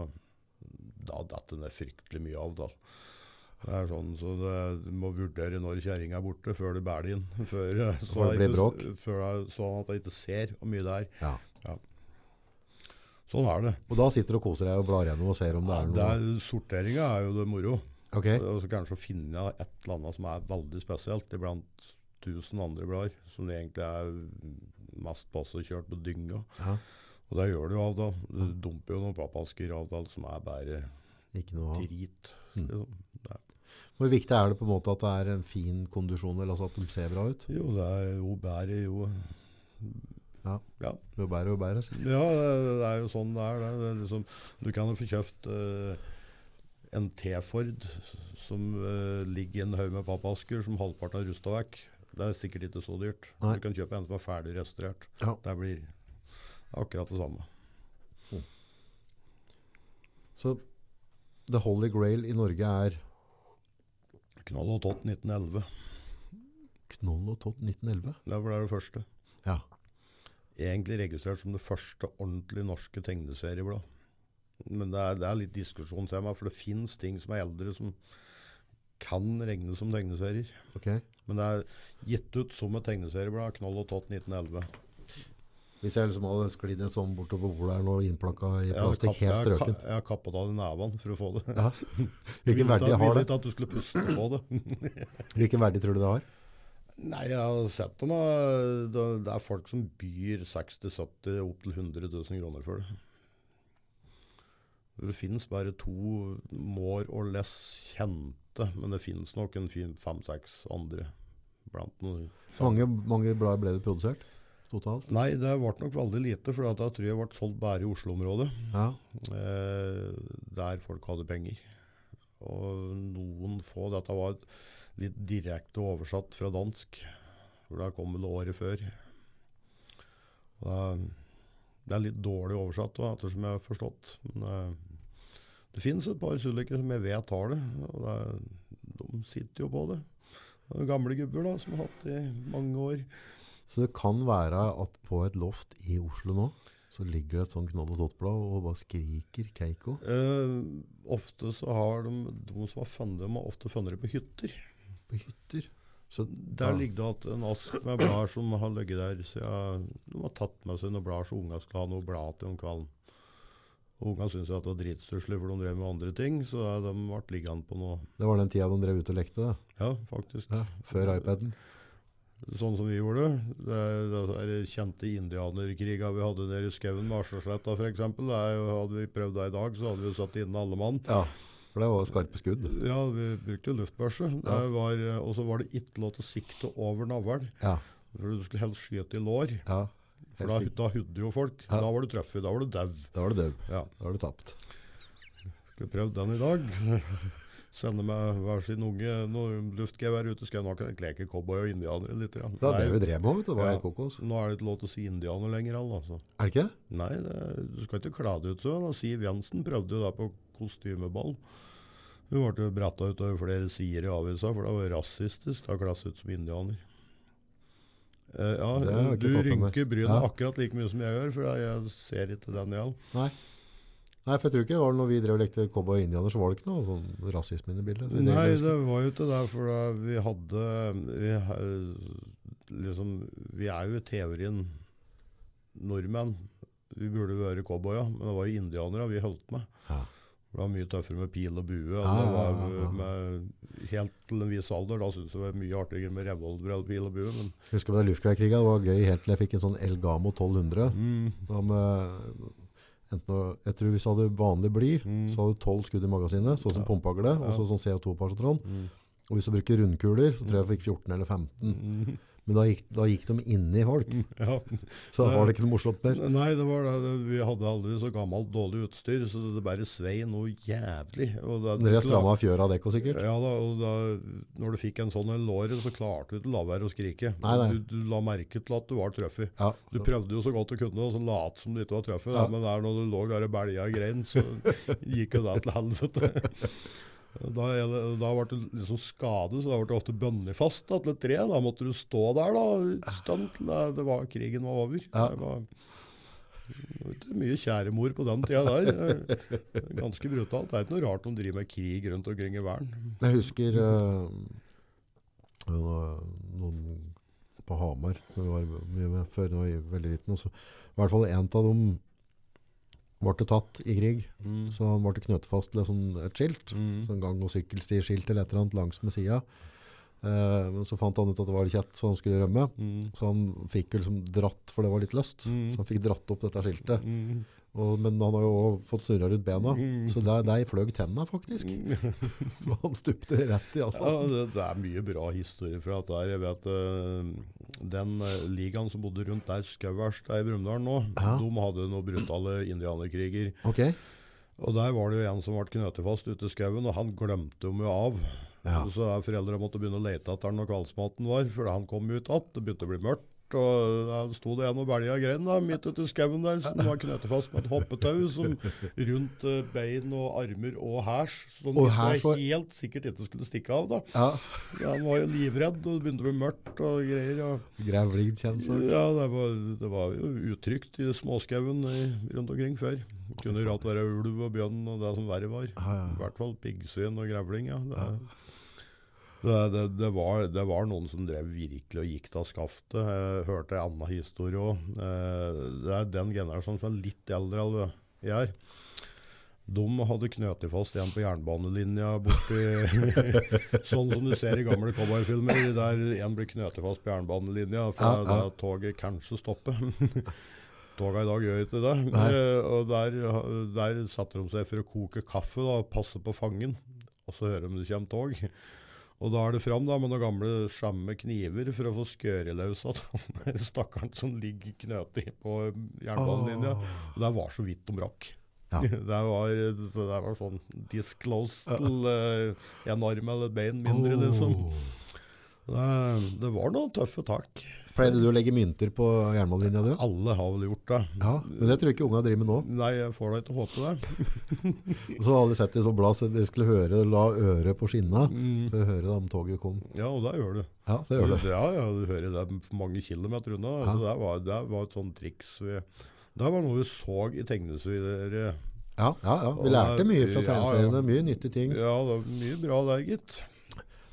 da detter det fryktelig mye av. da. Det er sånn, så det, Du må vurdere når kjerringa er borte, før du bærer det inn. Før, så Før det blir bråk. Sånn at jeg ikke ser hvor mye det er. Ja. Sånn er det. Og da sitter du og koser deg og blar gjennom og ser om det Ja, er det noe. er, sorteringa er jo det moro. Ok, Og så kanskje å finne et eller annet som er veldig spesielt iblant tusen andre blader, som egentlig er mest passe kjørt på dynga. ja, Og det gjør du av da. Du dumper jo noen pappasker av til som er bare ikke noe drit. Mm. Liksom. Hvor viktig er det på en måte at det er en fin kondisjon, eller altså at de ser bra ut? jo, det er jo bedre jo Ja. Ja, Jo bedre jo bedre. ja det, er jo sånn det er. Det. Er liksom, du kan jo få kjøpt uh, en T-Ford som uh, ligger i en haug med pappasker som halvparten har rusta vekk. Det er sikkert ikke så dyrt. Nei. Du kan kjøpe en som er ferdig restaurert. Ja. Det blir akkurat det samme. Så The Holy Grail i Norge er Knoll og Tott 1911. Knoll og Tott 1911. Det var det første. Ja. Egentlig registrert som det første ordentlig norske tegneserieblad. Men det er, det er litt diskusjonstema, for det fins ting som er eldre som kan regnes som tegneserier. Ok. Men det er gitt ut som et tegneserieblad. Knoll og Tott 1911. Hvis jeg liksom hadde sklidd en sånn bortover bordet her nå, innplakka i plastikk, kapp- helt strøken. Jeg har kappet av i nevene for å få det. Ja. Hvilken verdi har ville det? ikke at du skulle puste på det. Hvilken verdi tror du det har? Nei, jeg har sett dem. Det det er folk som byr 60-70 opp til 100 000 kroner for det. Det finnes bare to more or less kjente, men det finnes nok en fem-seks andre blant noen. Mange, mange blader ble det produsert totalt? Nei, det ble nok veldig lite, for da tror jeg ble solgt bare i Oslo-området. Ja. Eh, der folk hadde penger. Og noen få Dette var litt direkte oversatt fra dansk. For det kom vel året før. Og det, det er litt dårlig oversatt, da, ettersom jeg har forstått. Men eh, det finnes et par sulliker som jeg vet har det. Og det, de sitter jo på det. Det gamle gubber da, som har hatt det i mange år. Så det kan være at på et loft i Oslo nå, så ligger det et sånn knoll og tott-blad og bare skriker Keiko. Eh, ofte så har de, de som har funnet dem, har ofte funnet det på hytter. På hytter. Så Der ja. ligger det at en ask med blader som har ligget der siden de har tatt med seg noen blader så ungene skal ha noe blad til om kvelden. Og Unga syntes det var dritstusslig, for de drev med andre ting, så de ble liggende på noe. Det var den tida de drev ut og lekte, da. Ja, faktisk. Ja, før iPaden. Sånn som vi gjorde. Det, det er kjente indianerkriga vi hadde nede i skauen med Arsasletta f.eks. Hadde vi prøvd det i dag, så hadde vi jo satt inne alle mann. Ja, for det var skarpe skudd. Ja, vi brukte jo luftbørse. Ja. og så var det ikke lov til å sikte over navl, Ja, for du skulle helst skyte i lår. ja. For da, da hudde jo folk. Ja. Da var du truffet. Da var du dau. Da var du dau. Ja. Da var du tapt. Skulle prøvd den i dag. Sende med hver sin unge noe luftgevær ut i skauen. nok kan jeg leke cowboy og indianere litt. Ja. Det er det vi drev med. Det var Ja. kokos. Nå er det ikke lov til å si indianer lenger. Altså. Er det ikke? Nei, det, du skal ikke kle deg ut sånn. Siv Jensen prøvde jo det på kostymeball. Hun ble bretta ut over flere sider i avisa, for det var rasistisk. Da klasse ut som indianer. Uh, ja, jeg du meg. rynker brynene Ja. akkurat like mye som jeg gjør, for jeg ser ikke den igjen. Nei. For jeg tror ikke det var når vi drev og lekte cowboy og indianer, så var det ikke noe sånn rasisme inne i bildet. Det Nei, det var jo ikke det, for da vi hadde vi, liksom, vi er jo i teorien nordmenn. Vi burde være cowboyer, men det var jo indianere vi holdt med. Ja. Det var mye tøffere med pil og bue. Og Ja, det var ja, ja. med, helt til en viss alder. Da syntes jeg det var mye artigere med revolver og pil og bue. Men husker du luftkrigen, det var gøy helt til jeg fikk en sånn Elgamo 1200. mm, Da med, enten, jeg tror hvis du hadde vanlig bly, Mm. så hadde du 12 skudd i magasinet, sånn som Ja. pumpehagle, og så sånn CO2-parsotron. mm, Og hvis du bruker rundkuler, så tror jeg jeg fikk 14 eller 15. mm, Men da gikk, da gikk de inni folk, ja. så da var det ikke noe morsomt mer. Nei, det var det. Vi hadde aldri så gammelt, dårlig utstyr, så det bare svei noe jævlig. Og da, Dere stramma fjøra av dekk sikkert. Ja da, og da, når du fikk en sånn en låret, så klarte du ikke å la være å skrike. Nei, nei. Du, du la merke til at du var truffet. Ja. Du prøvde jo så godt du kunne, og så late som du ikke var truffet. Ja. Men der når du lå der i belja grein, så gikk jo det til helvete. Da, det- da ble du liksom skadet, så da ble du ofte bundet fast da, til et tre. Da måtte du stå der da, stund til det, det var, krigen var over. Ja. Det var, ikke mye kjæremor på den tida der. Er Ganske brutalt. Det er ikke noe rart de driver med krig rundt omkring i verden. Jeg husker uh, noen på Hamar, som vi var mye med før da jeg var veldig liten, Også. i hvert fall en av dem ble tatt i krig, Mm. så han ble knyttet fast til et, sånn, et skilt, Mm. sånn gang- og sykkelstiskilt eller et eller annet langs med sida. Eh, men så fant han ut at det var litt kjett, så han skulle rømme. Mm. Så han fikk jo liksom dratt, for det var litt løst, Mm. så han fikk dratt opp dette skiltet. Mm. Og, men han har jo også fått snurra rundt bena, Mm. så der, der fløg tenna faktisk. han stupte rett i Ja, det, det er mye bra historier fra dette. her. Jeg vet uh, Den uh, ligaen som bodde rundt der, Skauers, der i Brumunddal nå, Ja. de hadde noen brutale indianerkriger. Okay. Og der var det jo en som ble knøtet fast ute i skauen, og han glemte dem jo av. Ja. Så foreldra måtte begynne å lete etter han når kveldsmaten var, for han kom ut igjen. Det begynte å bli mørkt. Og der sto det en og belja grein da, midt ute i skauen der, som var knyttet fast med et hoppetau som rundt eh, bein og armer og hæsj, som Og her, var- helt sikkert ikke skulle stikke av. da. Ja, Ja, han var jo livredd, og det begynte å bli mørkt og greier. Og, grevligd kjensel. ja, det var, det var jo utrygt i småskauen rundt omkring før. Det kunne rart være ulv og bjørn og det som verre var. Ja, ja. I hvert fall piggsvin og grevling, ja. Det, det, det, det, var, det var noen som drev virkelig og gikk av skaftet. Jeg hørte en annen historie òg. Det er den generasjonen som er litt eldre enn jeg er. De hadde knøtet fast en på jernbanelinja borti Sånn som du ser i gamle cowboyfilmer, der en blir knøtet fast på jernbanelinja for Ja, toget kanskje stopper. Toga i dag gjør ikke det. Eh, og der, der satte de seg for å koke kaffe da, og passe på fangen. Og så hører de det kommer tog. Og da er det fram da, med noen gamle skjemme kniver for å få skåret løs at han der stakkaren som ligger knøtet på jernbanelinja. Og det var så vidt de rakk. Ja. Det, var, det var sånn disclosed til eh, en arm eller et bein mindre, liksom. Det, det var noen tøffe tak. Pleide du å legge mynter på jernbanelinja du? Alle har vel gjort det. Ja, men det tror jeg ikke unga driver med nå. Nei, jeg får da ikke håpe det. Så hadde du sett det i sånn blad, så dere skulle høre, la øret på skinna, Mm. for å høre da om toget kom. Ja, og det gjør du. Ja, det gjør du. Ja, ja, du hører det mange kilometer unna. Ja. Det, var, det var et sånt triks. Vi, det var noe vi så i tegneserier. Ja, ja, ja. Vi lærte mye fra tegneseriene, mye nyttige ting. Ja, det var mye bra der, gitt.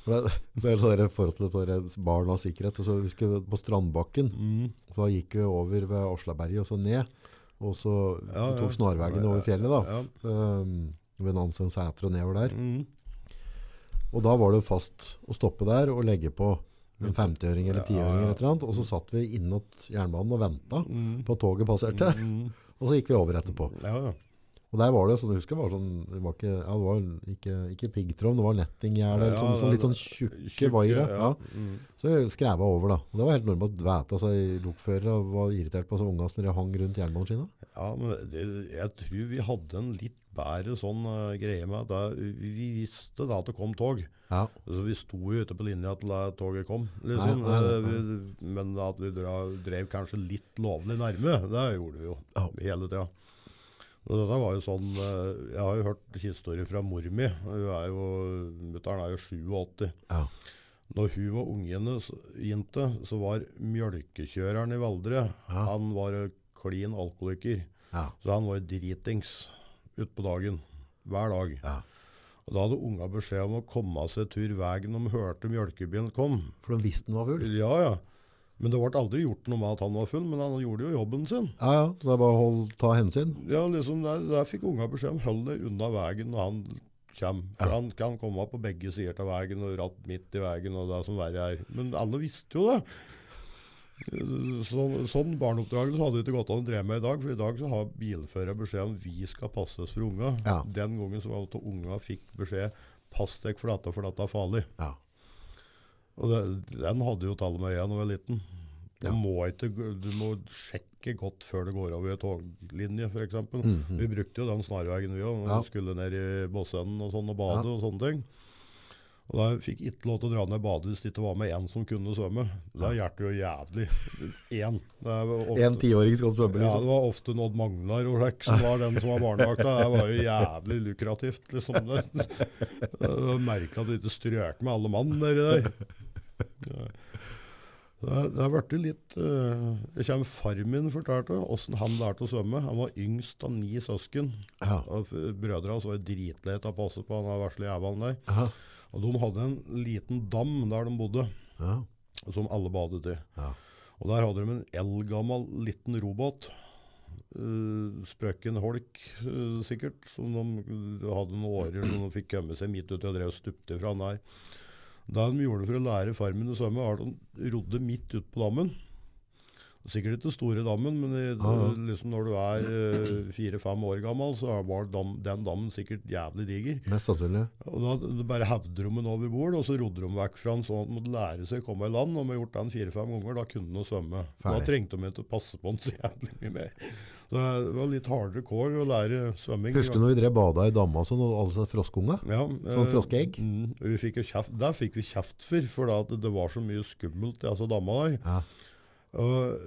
Det det er sånn forhold til det barn og sikkerhet. Og så vi skulle på Strandbakken, Mm. så gikk vi over ved Oslaberget og så ned. Og så Ja, tok ja. snarveien over fjellet da. Ja. Um, ved Nansen Sæter og nedover der. Mm. Og da var det fast å stoppe der og legge på en 50-øring eller Ja, 10-øring ja. eller et eller annet. Og så satt vi innåt jernbanen og ventet Mm. på at toget passerte. Mm. Og så gikk vi over etterpå. Ja, ja. Og der var det, sånn, jeg husker, det var sånn, det var ikke, ja, det var ikke, ikke piggtråd, det var nettinggjerde, Ja, sånn, sånn, litt sånn tjukke vaiere. ja. Mm. Så jeg over da. Og det var helt normalt å vite seg lokførere og var irritert på så unga som de hang rundt jernbaneskinna. Ja, men det, jeg tror vi hadde en litt bedre sånn uh, greie med at vi visste da at det kom tog. Ja. Så vi sto jo ute på linja til da toget kom. Liksom. Nei, nei, nei, Eh, Vi, men at vi dra, drev kanskje litt lovlig nærme, det gjorde vi jo Ja. hele tida. Og dette var jo sånn, eh, Jeg har jo hørt historier fra mor mi. Er Mutter'n er jo 87. Ja. Når hun var ungene jente, så var mjølkekjøreren i Valdre Ja. Han var klin alkoholiker. Ja. Så han var dritings utpå dagen. Hver dag. Ja. Og Da hadde unga beskjed om å komme seg tur veien om de hørte mjølkebilen kom. For de visste den var full. Ja, ja. Men det ble aldri gjort noe med at han var full, men han gjorde jo jobben sin. Ja, ja. Så det er bare å ta hensyn. Ja, liksom Der, der fikk unga beskjed om hold deg unna veien når han kommer. For Han kan komme på begge sider av veien og ratt midt i veien og det som verre er. Men alle visste jo det. Så, sånn barneoppdragelse hadde det ikke gått an å dreve med i dag, for i dag så har bilførere beskjed om vi skal passes for unga. Ja. Den gangen så var det at unga fikk beskjed pass deg for dette, for dette er farlig. Ja. Og det, den hadde jo tallet med igjen da jeg var liten. Du, Ja. må ikke, du må sjekke godt før det går over i toglinje, f.eks. eksempel. -hmm. Vi brukte jo den snarveien vi òg, når Ja. vi skulle ned i Båsenden og sånn og bade Ja. og sånne ting. Og da fikk ikke lov til å dra ned badet hvis det ikke var med én som kunne svømme. Det hjalp jo jævlig. Én. En tiåring skal svømme, Liksom. ja, det var ofte Odd Magnar og slik som var den som var barnevakta. Det var jo jævlig lukrativt, liksom. Var merkelig at du ikke strøk med alle mann nedi der. Det, har- det blitt litt uh, Jeg kommer far min fortalte åssen han lærte å svømme. Han var yngst av ni søsken. Ja. Brødrene Brødre hans var dritlei av å passe på han vesle jævelen der. Ja. Og de hadde en liten dam der de bodde, Ja. som alle badet i. Ja. Og der hadde de en eldgammel liten robåt. Uh, Sprøkken holk, uh, sikkert. Som de hadde noen årer som de fikk komme seg midt uti og drev og stupte fra den der. Det de gjorde for å lære farmen å svømme, var at de rodde midt ut på dammen. Sikkert ikke store dammen, men i, ah. liksom når du er eh, fire-fem år gammel, så var dam, den dammen sikkert jævlig diger. Mest sannsynlig. Og da da bare hevde de den over bord, og så rodde de vekk fra den sånn at de måtte lære seg å komme i land. Og med gjort den fire-fem ganger, da kunne de svømme. Da trengte de ikke å passe på den så jævlig mye mer. Så det var litt hardere kår å lære svømming. Husker du når vi drev bada i damma og sånn, og alle sa froskunga? Ja, Sånn eh, froskeegg? Mm, vi fikk kjeft, der fikk vi kjeft for, for da at det var så mye skummelt i altså damma der. Ja. Og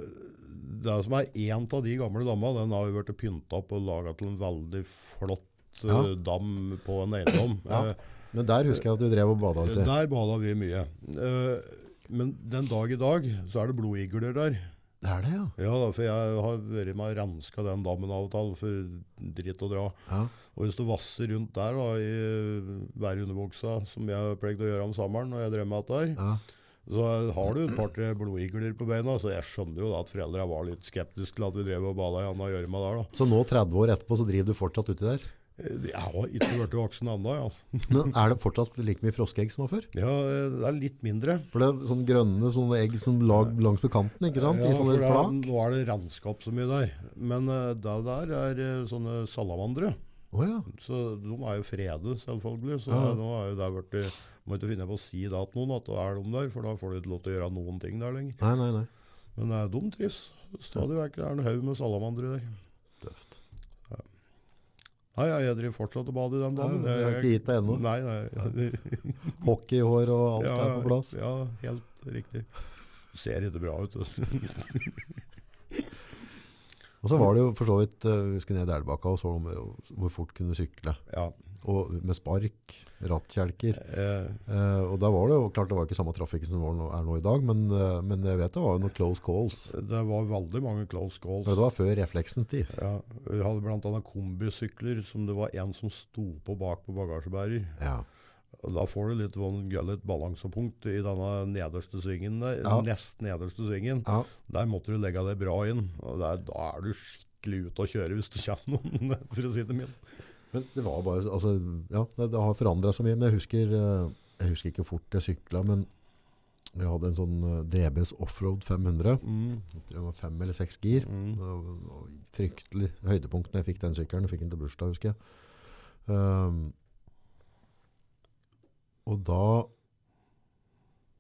det som er en av de gamle damma, den har jo vært pynta opp og laga til en veldig flott eh, Ja. dam på en eiendom. Ja. Eh, Men der husker jeg at du drev og bada. Der bada vi mye. Eh, men den dag i dag så er det blodigler der. Det er det, ja. Ja, da, for jeg har vært med og renska den dammen av og til for dritt å dra. ja. Og hvis du vasser rundt der da, i værunderbuksa, som jeg har pleid å gjøre om sommeren når jeg drev med dette her, ja. så har du et par-tre blodigler på beina. Så jeg skjønner jo da at foreldra var litt skeptiske til at vi drev og bada i Anna Gjørma der, da. Så nå, 30 år etterpå, så driver du fortsatt uti der? Eh, Jeg har ikke blitt voksen ennå, ja. Men er det fortsatt like mye froskeegg som før? ja. eh, Det er litt mindre. For det er sånne grønne sånne egg som lag langs med kanten, ikke sant? Ja, for er- nå er det renskap så mye der. Men uh, det der er eh, sånne salamandere. Åja. Så de er jo fredet, selvfølgelig. Så Ja. nå er jo det vært Må ikke finne på å si det til noen at det er de der, for da får du ikke lov til å gjøre noen ting der lenger. Nei, nei, nei. Men uh, de trives. Stadig vekk det er en haug med salamandere der. Tøft. Nei, ja, jeg driver fortsatt og bader i den dammen. Ja, jeg har ikke gitt deg ennå. Nei, nei. Hockeyhår og alt er på plass. Ja, helt riktig. Ser ikke bra ut. Og så var det jo for så vidt, eh, vi skulle ned Elbakka og så hvor fort kunne du sykle. ja. Og med spark, rattkjelker. Uh, uh, og da var det jo klart det var ikke samme trafikken som var nå, er nå i dag, men, uh, men jeg vet det var jo noen close calls. det var veldig mange close calls. Det var før refleksens tid. Ja, vi hadde annet kombisykler som det var en som sto på bak på bagasjebærer. Ja. Da får du litt, von- Gullet balansepunkt i denne nederste svingen, der, Ja. nest nederste svingen. ja. Der måtte du legge deg bra inn. Og der, da er du skikkelig ute å kjøre hvis du kommer noen, for å si det mildt. Men det var bare, altså, ja, det, det har forandret seg mye, men jeg husker, eh, jeg husker ikke fort jeg sykla, men jeg hadde en sånn eh, DBS Offroad 500. Mm. Det var fem eller seks gir. Mm. Det var var fryktelig høydepunkt når jeg fikk den sykkelen. Jeg fikk den til bursdag, husker jeg. Um, og da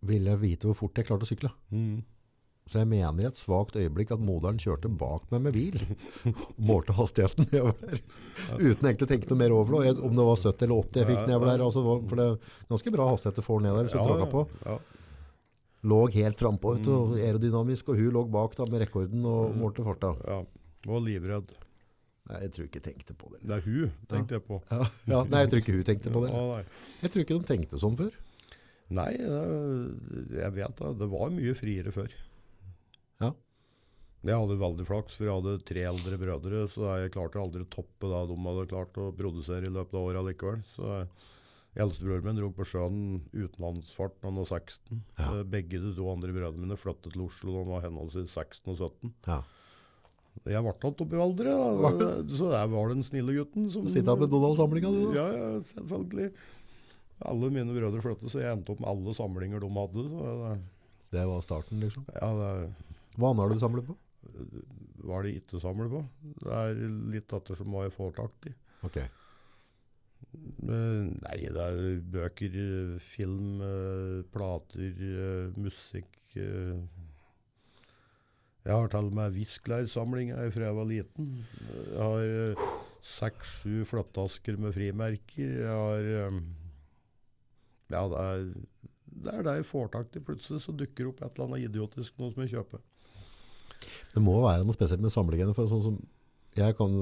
ville jeg vite hvor fort jeg klarte å sykle. Mm. Så jeg mener i et svagt øyeblikk at moderen kjørte bak meg med bil. Målte hastigheten nedover der. Uten egentlig å tenke noe mer over det. Om det var 70 eller 80 jeg fikk nedover der. Altså, for det er ganske bra hastighet du får ned der hvis du traga på. Ja. Lå helt frampå, og aerodynamisk. Og hun lå bak da med rekorden og målte farta. ja. Var livredd. Nei, jeg tror ikke jeg tenkte på det. Det er hun, tenkte jeg på. Ja, ja, nei, jeg tror ikke hun tenkte på det. Jeg tror ikke de tenkte sånn før. Nei, jeg vet det. Det var mye friere før. Jeg hadde veldig flaks, for jeg hadde tre eldre brødre, så jeg klarte aldri å toppe det de hadde klart å produsere i løpet av året likevel. Så Eldstebroren min dro på sjøen utenlandsfart da han var 16. Ja. Begge de to andre brødrene mine flyttet til Oslo da han var henholdsvis 16 og 17. Ja. Jeg ble tatt opp i aldre, så jeg var den snille gutten. Som, Sitte med Donald-samlinga, du. Ja, ja, selvfølgelig. Alle mine brødre flyttet, så jeg endte opp med alle samlinger de hadde. Så det, Det var starten, liksom. ja, det Hva annet har du samlet på? Var det ikke å samle på. Det er litt ettersom hva jeg får tak i. Ok. Eh, Nei, det er bøker, film, eh, plater, eh, musikk eh. Jeg har til og med visklærsamling fra jeg var liten. Jeg har seks-sju flattasker med frimerker. Jeg har Ja, det er det er det jeg får tak i. Plutselig så dukker det opp et eller annet idiotisk noe som jeg kjøper. Det må være noe spesielt med samlegene. For sånn som jeg kan,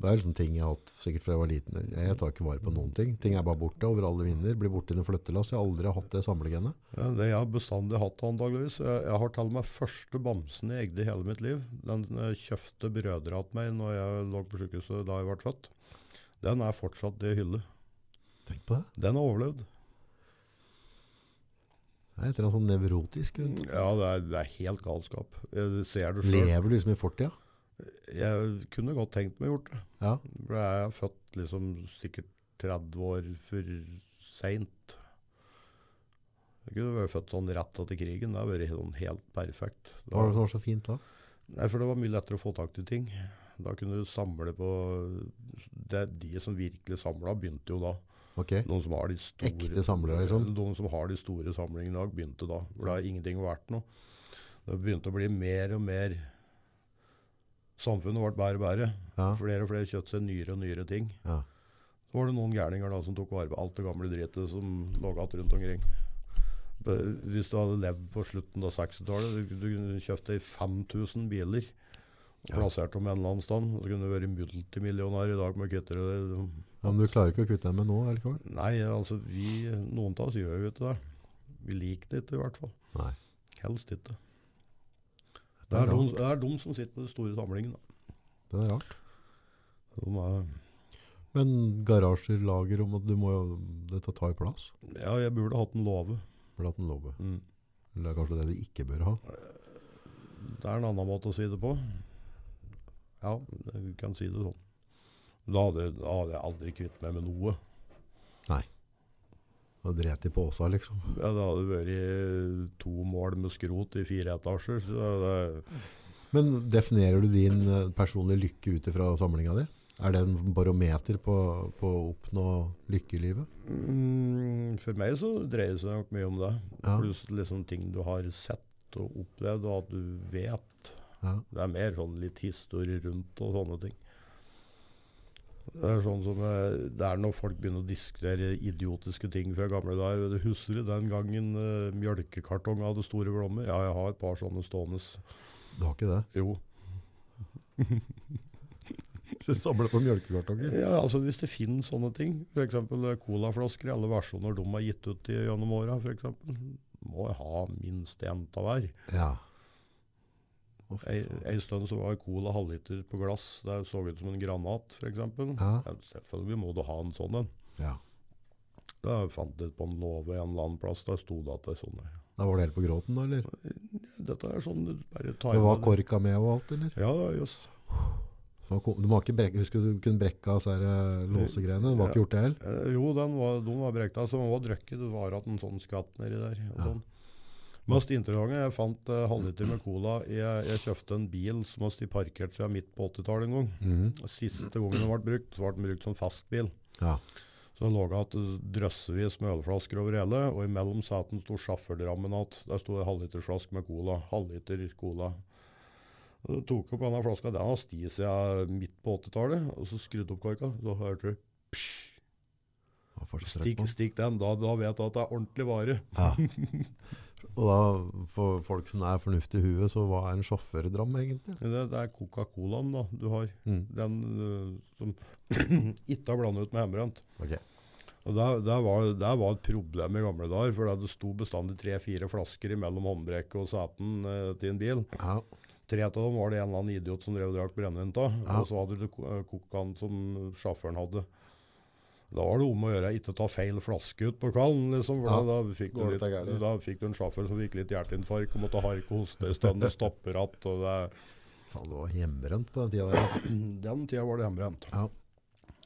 det er liksom ting jeg har hatt sikkert fra jeg var liten. Jeg tar ikke vare på noen ting. Ting er bare borte over alle vinder. Blir borte i en flyttelass. Jeg har aldri hatt det samlegenet. Ja, det jeg har bestandig hatt antageligvis. Jeg, jeg har til og med første bamsen jeg eide i hele mitt liv. Den eh, kjøpte brødre til meg når jeg lå på sykehuset da jeg ble født. Den er fortsatt i hylle. Tenk på det. Den har overlevd. Det er et eller annet sånn nevrotisk rundt. Ja, det er, det er helt galskap. Ser det selv. Lever du liksom i fortida? Jeg kunne godt tenkt meg gjort det. Ja. For jeg er født liksom sikkert 30 år for seint. Jeg kunne vært født sånn rett etter krigen. Det hadde vært sånn helt perfekt. Hva var det som var så fint da? Nei, for det var mye lettere å få tak i ting. Da kunne du samle på det, De som virkelig samla, begynte jo da. Okay. Noen som har de store, Ekte samlere, liksom? Noen som har de store samlingene i dag, begynte da. For det har ingenting vært noe. Det begynte å bli mer og mer Samfunnet ble bedre og bedre. Ja. Flere og flere kjøpte seg nyere og nyere ting. Ja. Så var det noen gærninger da som tok vare på alt det gamle dritet som lå igjen rundt omkring. Hvis du hadde levd på slutten av 60-tallet, du, du kunne kjøpt deg 5000 biler Ja. plassert om en eller annen stand. Så kunne du vært multimillionær i dag med å kutte det. Ja, men du klarer ikke å kutte deg med nå, Eller? Nei, altså vi, noen av oss gjør jo ikke det. Vi liker det ikke i hvert fall. Nei. Helst ikke. Det er de, det er de som sitter med de store samlingene. Det er rart. De er, Men garasjer, lager om at du må jo Dette tar plass. ja, jeg burde hatt en låve. Burde hatt en låve. Mm. Eller det er kanskje det du ikke bør ha. Det er en annen måte å si det på. Ja, du kan si det sånn. Da hadde, da hadde jeg aldri kvitt meg med noe. Nei. Da dret de på Åsa, liksom. Ja, det hadde vært to mål med skrot i fire etasjer. Så det, Men definerer du din eh, personlige lykke ut ifra samlinga di? Er det en barometer på, på å oppnå lykke i livet? mm, for meg så dreier det seg nok mye om det. Ja. Pluss liksom ting du har sett og opplevd, og at du vet. Ja. Det er mer sånn litt historie rundt og sånne ting. Det er sånn som eh, det er når folk begynner å diskutere idiotiske ting fra gamle dager. Du husker du den gangen uh, mjølkekartong hadde store blommer? Ja, jeg har et par sånne stående. Du har ikke det? Jo. Du samler på mjølkekartonger? Ja, altså Hvis det finnes sånne ting, f.eks. colaflasker i alle versjoner de har gitt ut i, gjennom åra, f.eks., må jeg ha minst én av hver. Ja. Faen. ei stund så var cola halvliter på glass. Det så ut som en granat, f.eks. Ja. Ja, selvfølgelig må du ha en sånn en. ja. Da fant jeg på en låve en eller annen plass. Der sto det at det er sånn. Da var det helt på gråten, da, eller? Dette er sånn du bare tar Det var med korka med og alt, eller? Ja, ja, jøss. Du må ikke brekke, husker du kunne brekke av disse eh, låsegreiene? Du har ikke gjort det heller? Eh, jo, den var, de var brekt av, så den var drukket. Det var hatt en sånn skatt nedi der. Og Ja. sånn. Mest interessante, jeg fant uh, halvliter med cola. Jeg, jeg kjøpte en bil som har parkert siden midt på 80-tallet en gang. Mm. Siste gangen den ble brukt, så ble den brukt som fastbil. Ja. Så det lå igjen drøssevis med ølflasker over hele, og imellom setene sto sjåførdrammen igjen. Der sto en halvlitersflaske med cola. Halvliter cola. Så tok opp denne flaska, den har sti siden midt på 80-tallet, og så skrudde opp korka. Så hørte du psj, Det stikk, stikk den. Da, da vet du at det er ordentlig vare. Ja. Og da, for folk som er fornuftige i huet, så hva er en sjåførdram egentlig? Det, det er Coca-Colaen da du har. Mm. Den øh, som ikke har blandet ut med hjemmebrent. Okay. Og det, det, var, det var et problem i gamle dager, for det sto bestandig tre-fire flasker mellom håndbrekket og seten øh, til en bil. Ja. Tre av dem var det en eller annen idiot som drev og drakk brennevin av, Ja. og så hadde du kokaen øh, som sjåføren hadde. Da var det om å gjøre ikke ta feil flaske ut på kvelden, liksom, for Ja. da, da, fikk du litt, dette da fikk du en sjåfør som fikk litt hjerteinfarkt og måtte harke hoste en stund og stoppe ratt. Og det, Faen, det var hjemmebrent på den tida der. den tida var det hjemmebrent. Ja.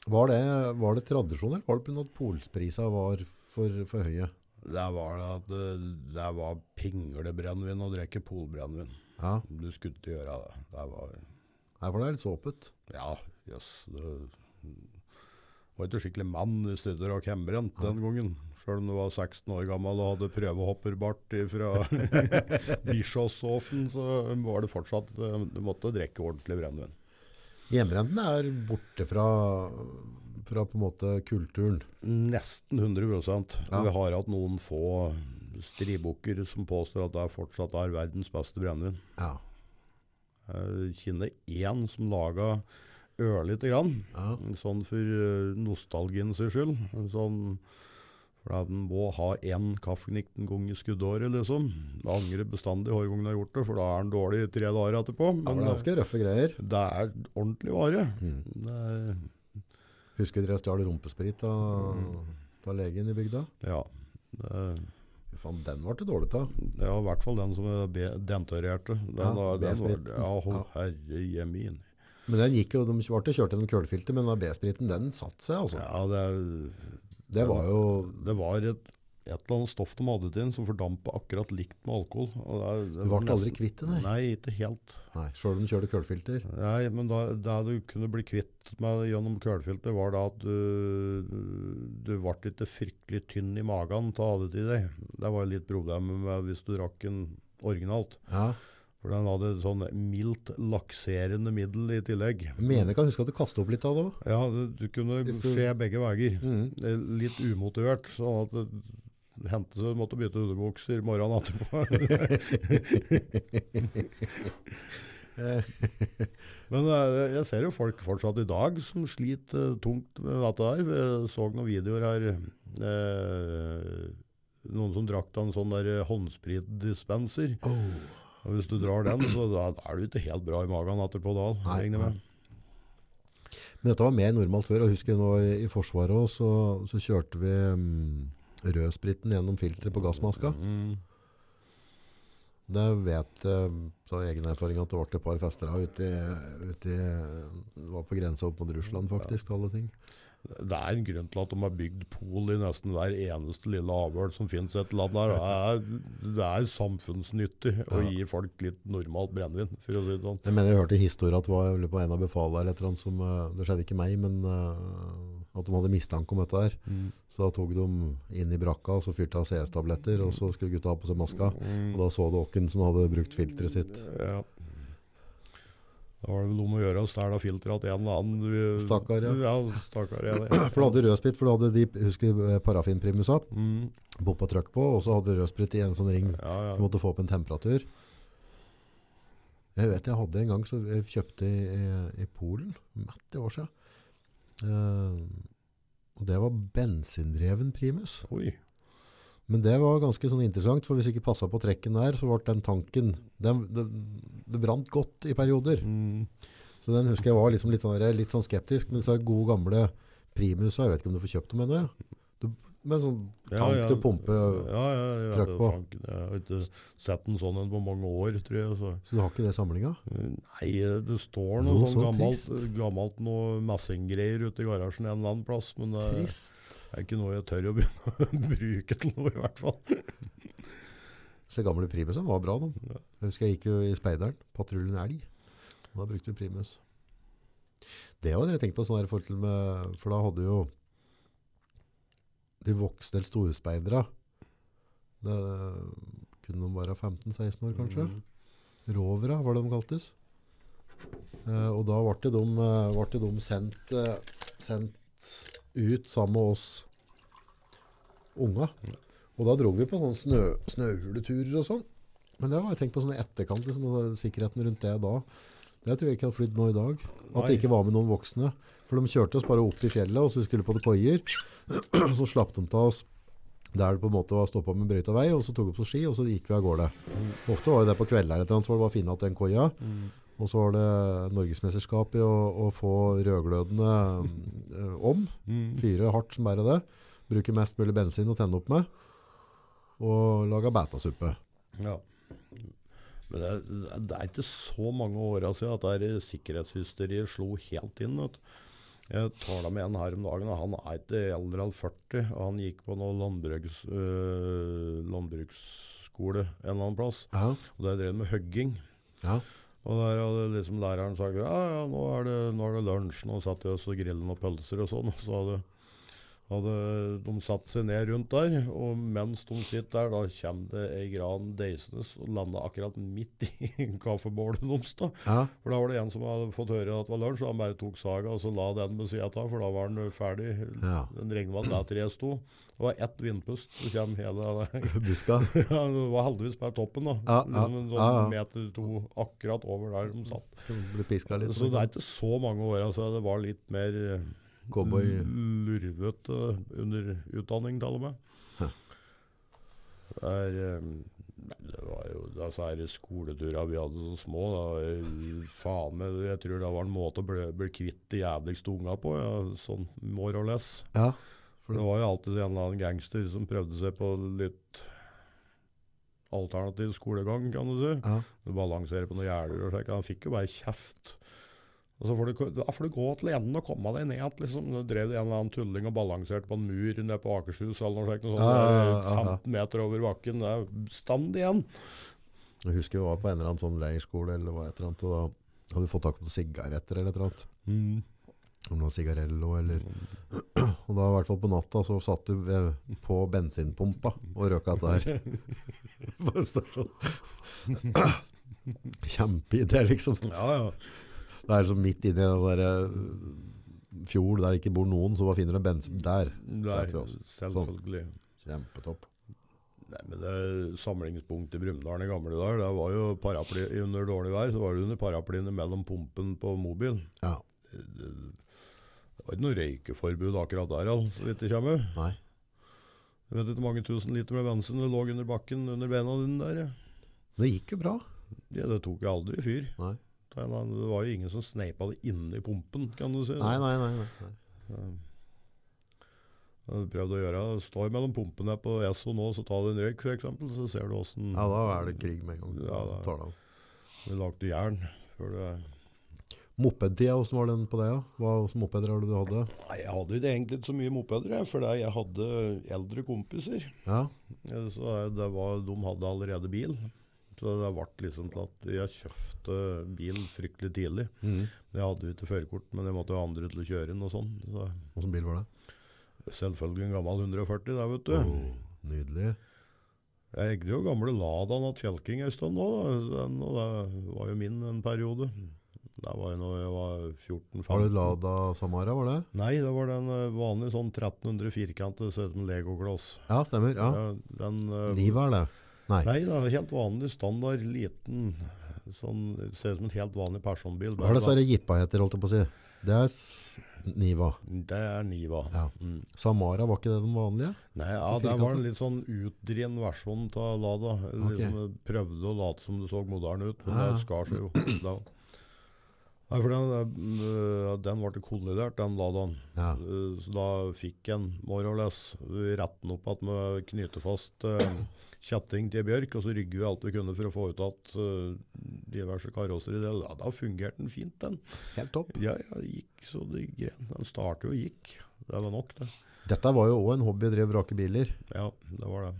Var det, var det tradisjon, eller var det at polsprisene var for, for høye? Det var det at det, var pinglebrennevin å drikke polbrennevin. Ja, Du skulle ikke gjøre det. Det var Nei, for det er litt såpet. Ja, jøss. det var ikke skikkelig mann i du og hjemmebrent den gangen. Sjøl om du var 16 år gammel og hadde prøvehopperbart fra Bischofshofen, så var det fortsatt eh, Du måtte drikke ordentlig brennevin. Hjemmebrenten er borte fra, fra på en måte kulturen. Nesten 100 Ja. Vi har hatt noen få stribukker som påstår at det er fortsatt er verdens beste brennevin. Ja. Jeg kjenner én som laga ørlite grann, Ja. sånn for nostalgien nostalgiens skyld. Sånn, for at en må ha én kaffenikk en gang i skuddåret, liksom. Det angrer bestandig hver gang du har gjort det, for da er den dårlig tre dager etterpå. Ja, det er ganske røffe greier. det er ordentlig vare. Mm. Det er, Husker dere jeg stjal rumpesprit av, av legen i bygda? ja. Det Faen, den ble det dårlig av. ja, i hvert fall den som er dentorerte. Den, Ja, den, den var, Ja. herre jemin. Men den gikk jo, de ble kjørt gjennom kølefilter, men B-spriten, den satte seg, altså. Ja, det, Det var jo det var et, et eller annet stoff de hadde til den som fordampa akkurat likt med alkohol. Og det, det Du ble ble aldri kvitt det, nei. Nei, ikke helt. Nei, Sjøl om du kjørte kølefilter? Nei, men da, det du kunne bli kvitt med gjennom kølefilter var da at du, du ble ikke fryktelig tynn i magen ha det til deg. Det var litt problemet med hvis du drakk den originalt. Ja. For den hadde et sånn mildt lakserende middel i tillegg. Jeg mener jeg kan huske at du kastet opp litt av det òg. Ja, du, du kunne du- se begge veier. Mm. Litt umotivert, sånn at det hendte seg måtte bytte underbukser morgenen etterpå. Men eh, jeg ser jo folk fortsatt i dag som sliter eh, tungt med dette her. Jeg så noen videoer her. eh, noen som drakk av en sånn der håndspritdispenser. Oh. Og hvis du drar den, så da, er du ikke helt bra i magen etterpå da. Regner med. Men dette var mer normalt før. og husker nå i, i Forsvaret også, så, så kjørte vi mm, rødspritten gjennom filteret på gassmaska. Mm. Det vet jeg av egen erfaring at det ble et par fester av ute ute Det var på grensa opp mot Russland, faktisk. alle ting. Det er en grunn til at de har bygd pol i nesten hver eneste lille avhøl som finnes et eller annet der. Det er, det er samfunnsnyttig å Ja. gi folk litt normalt brennevin, for å si det sånn. Jeg mener jeg hørte i historien at det var på en av befalene eller et som eh, Det skjedde ikke meg, men eh, at de hadde mistanke om dette her. Så da tok de inn i brakka og så fyrte av CS-tabletter, og så skulle gutta ha på seg maska. Og da så du åkken som hadde brukt filteret sitt. Ja. Da var det vel om å gjøre å stjele filteret til en eller annen. Du- Stakkar, ja. ja. Stakkar, ja. For du hadde rødsprit, for du hadde de husker eh, parafinprimusa. Mm. Bompa trøkk på, og så hadde du rødsprit i en sånn ring. Ja, ja. Du måtte få opp en temperatur. Jeg vet jeg hadde en gang så jeg kjøpte i, i, i Polen, mett i år siden. Uh, og det var bensindreven primus. Oi. Men det var ganske sånn interessant, for hvis ikke passa på trekken der, så ble den tanken den, det, det brant godt i perioder. Mm. Så den husker jeg var liksom litt, sånn, litt sånn skeptisk. Men så er gode gamle primusa, jeg vet ikke om du får kjøpt dem ennå? Med sånn tank til pumpe, Ja, ja, ja, trøkk på. Jeg har ikke sett en sånn en på mange år, tror jeg. Så. så du har ikke det i samlinga? Nei, det står noe, Noe sånn så gammelt, trist. gammelt noe messinggreier ute i garasjen en eller annen plass, men det Trist. er ikke noe jeg tør å begynne å bruke til noe, i hvert fall. Så gamle Primusen var bra, de. Jeg husker jeg gikk jo i speideren, patruljen elg. Da brukte vi primus. Det var det jeg tenkte på sånn her for da hadde jo de voksne eller storspeidere, det kunne de være 15-16 år kanskje. Mm. Rovere var det de kaltes. Eh, og da ble de, eh, ble de sendt, eh, sendt ut sammen med oss unga. Og da dro vi på sånne snø, snøhuleturer og sånn. Men det har jeg tenkt på sånn i etterkant, liksom, sikkerheten rundt det da. Det tror jeg ikke hadde flydd nå i dag. At det ikke var med noen voksne. For de kjørte oss bare opp i fjellet, og så skulle vi på det koier. Så slapp de til oss der det på en måte var stoppa med brøyta vei, og så tok vi på ski, og så gikk vi av gårde. Ofte var det på kvelder, eller så var det bare å finne igjen den koia. Og så var det norgesmesterskap i å, å få rødglødende eh, om. Fyre hardt som bare det. Bruke mest mulig bensin å tenne opp med. Og lage bætasuppe. Ja. Men det, er- det er ikke så mange åra siden at det sikkerhetshysteriet slo helt inn. Vet. Jeg tala med en her om dagen, og han er ikke eldre enn 40. og Han gikk på noe landbruks, øh, landbruksskole en eller annen plass. Ja, Og der drev med hugging. ja. Og der hadde liksom læreren sagt ja, ja, nå er det, nå er det lunsj, nå satt vi oss og grillet noen pølser og sånn. Og så hadde, hadde de satt seg ned rundt der, og mens de sitter der, da kommer det ei gran deisende og lander akkurat midt i kaffebålet deres. da. ja. For da var det en som hadde fått høre at det var lunsj, og han bare tok saga og så la den ved sida av, for da var den ferdig. Ja. Den regnet med at der treet sto. Det var ett vindpust, så kommer hele Buska. ja, det var heldigvis bare toppen, da. Ja, liksom en sånn ja, meter to akkurat over der de satt. Ble piska litt. Så det er ikke så mange år altså det var litt mer eh, Cowboy. lurvete under utdanning, til og med. Hæ. Det er eh, Det var jo disse her skoleturene vi hadde så små. Da, faen meg, jeg tror det var en måte å bli, bli kvitt de jævligste unga på. Ja, sånn more or less. Ja. For det var jo alltid en eller annen gangster som prøvde seg på litt alternativ skolegang, kan du si. Ja. Du balanserer på noen gjerder og slikt. Han fikk jo bare kjeft. Og så får du, da får du gå til enden og komme deg ned igjen. Liksom. Nå drev det en eller annen tulling og balanserte på en mur nede på Akershus eller noe sånt. Noe Ja, ja, ja, ja. 15 meter over bakken. Det er stand igjen. Jeg husker vi var på en eller annen sånn leirskole, eller hva et eller annet, og da hadde vi fått tak på sigaretter eller et eller annet. Om det var sigarello eller Og da i hvert fall på natta så satt du på bensinpumpa og røka der. Kjempeidé, liksom. Ja, ja. Det er liksom midt inne i den der eh, fjord der det ikke bor noen, så bare finner du en bensin der. Det selvfølgelig. Sånn. selvfølgelig. Kjempetopp. Nei, men det Samlingspunktet i Brumunddal i gamle dager, det var jo paraply under dårlig vær, så var det under paraplyene mellom pumpen på mobil. Ja. Det var ikke noe røykeforbud akkurat der, altså, så vidt det kommer. Nei. Jeg vet ikke hvor mange tusen liter med bensin det lå under bakken under bena dine der. Det gikk jo bra. Ja, det tok jo aldri fyr. Nei. Det var jo ingen som sneipa det inni pumpen, kan du si. Nei, nei, nei. nei. Jeg prøvde å gjøre. Står mellom pumpene på Esso nå, så tar du en røyk f.eks., så ser du åssen Ja, da er det krig med en gang. Ja, da- Tar det du lagde jern. Før du Mopedtida, hvordan var den på deg? Ja? Hva slags mopeder det du hadde? Nei, jeg hadde ikke egentlig ikke så mye mopeder, for jeg hadde eldre kompiser. Ja, Så det var, de hadde allerede bil. Så det ble liksom til at jeg kjøpte bil fryktelig tidlig. Mm. Jeg hadde jo ikke førerkort, men jeg måtte ha andre til å kjøre den og sånn. Så Åssen bil var det? selvfølgelig en gammel 140 der, vet du. Oh, nydelig. Jeg eide jo gamle Ladaen til Fjelking en stund òg, og det var jo min en periode. Det var jo når jeg var 14-15. Var det Lada Samara, var det? Nei, det var den eh, vanlige sånn 1300 firkantet, ser het legokloss. Ja, stemmer. Ja. Den, eh, Niva er det. Nei. Nei, da, helt vanlig, standard, liten. Sånn, ser ut som en helt vanlig personbil. Hva er det disse jippa heter, holdt jeg på å si? Det er Niva. Det er Niva. Ja. Mm. Samara, var ikke det den vanlige? Nei, ja, det var en litt sånn utdrien versjon av Lada. Liksom, det prøvde å late som det så moderne ut, men Ja. det skar seg jo. Da. Nei, for den, øh, den ble kollidert, den Ladaen. Ja. Så da fikk en more or less rette den opp at med knytefast uh, kjetting til bjørk, og så rygger vi alt vi kunne for å få ut at uh, diverse karosser i det. Ja, da fungerte den fint, den. Helt topp. Ja, ja, det gikk så det gren. Den startet og gikk. Det var nok, det. Dette var jo òg en hobby å drive vrake biler. Ja, det var det.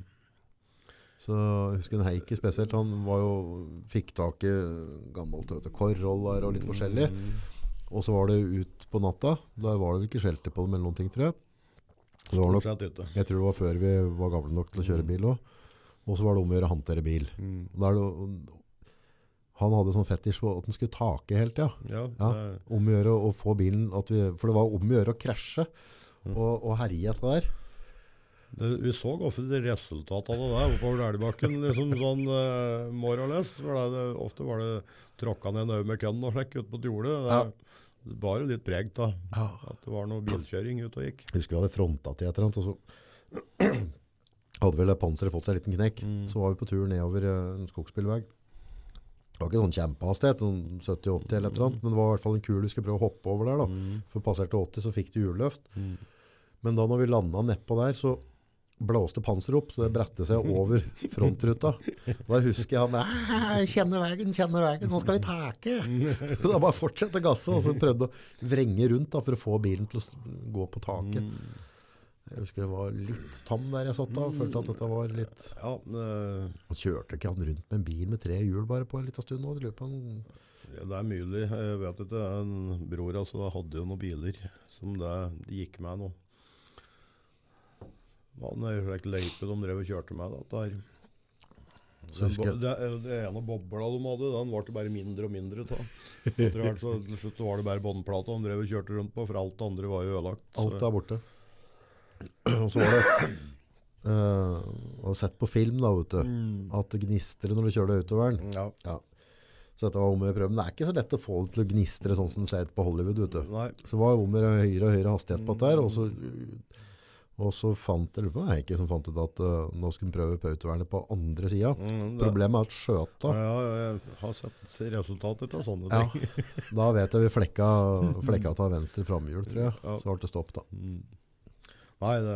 Så jeg husker en Heikki spesielt, han var jo, fikk tak i gammelt Toyota Corollaer og litt forskjellig. Mm. Og så var det ut på natta. Da var det vel ikke skjelter på dem eller noen ting, tror jeg. Nok, jeg tror det var før vi var gamle nok til å kjøre bil òg. Og så var det om å gjøre å håndtere bil. Mm. Er det, han hadde sånn fetisj på at han skulle take hele tida. Ja, Ja. Om å gjøre å få bilen vi, For det var om å gjøre å krasje Mm. og, og herje etter der. Det, vi så ofte resultatet av det der oppover Dæhlie-bakken, liksom sånn uh, more or less. For det, ofte var det tråkka ned en haug med kønn og slik ute på jordet. Det, Ja. det var jo litt preg av at det var noe bilkjøring ute og gikk. Jeg husker vi hadde fronta til et eller annet, og så hadde vel panseret fått seg en liten knekk. Så var vi på tur nedover eh, en skogsbilvei. Det var ikke sånn kjempehastighet, sånn 70-80 eller et eller annet, men det var i hvert fall en kul du skulle prøve å hoppe over der da. For passerte 80 så fikk du hjulløft. Men da når vi landa nedpå der, så blåste panseret opp, så det brettet seg over frontruta. Da husker jeg han bare, 'Kjenner veien, kjenner veien, nå skal vi take. Da bare fortsette å gasse, og så prøvde å vrenge rundt da, for å få bilen til å gå på taket. Jeg husker jeg var litt tam der jeg satt da, følte at dette var litt... Ja, eh, Han kjørte ikke han rundt med en bil med tre hjul bare på en liten stund nå. Det. Ja, Det er mulig. Jeg vet ikke. En bror altså, hadde jo noen biler som det, de gikk med nå. Han var en slik løype de drev og kjørte med. Da. Der. Så Den, det, det ene bobla de hadde, den ble det bare mindre og mindre av. Så Til slutt var det bare båndplata de drev og kjørte rundt på, for alt det andre var jo ødelagt. Så- Alt er borte. Og så var det... Uh, og sett på film da, vet du. At det gnistrer når du kjører deg utover den. Ja. Ja. Så dette var om å prøve. Men det er ikke så lett å få det til å gnistre sånn som det ser på Hollywood, vet du. Nei. Så var Omer om å høyere og høyere hastighet på dette her, og så, og så fant jeg, på, ikke som fant ut at uh, nå skulle de prøve på autovernet på andre sida. Mm, Problemet er at skjøta, ja, jeg har sett resultater av sånne Ja. ting. da vet jeg vi flekka, flekka av venstre framhjul, tror jeg. Ja. Så ble det stopp da. Nei, det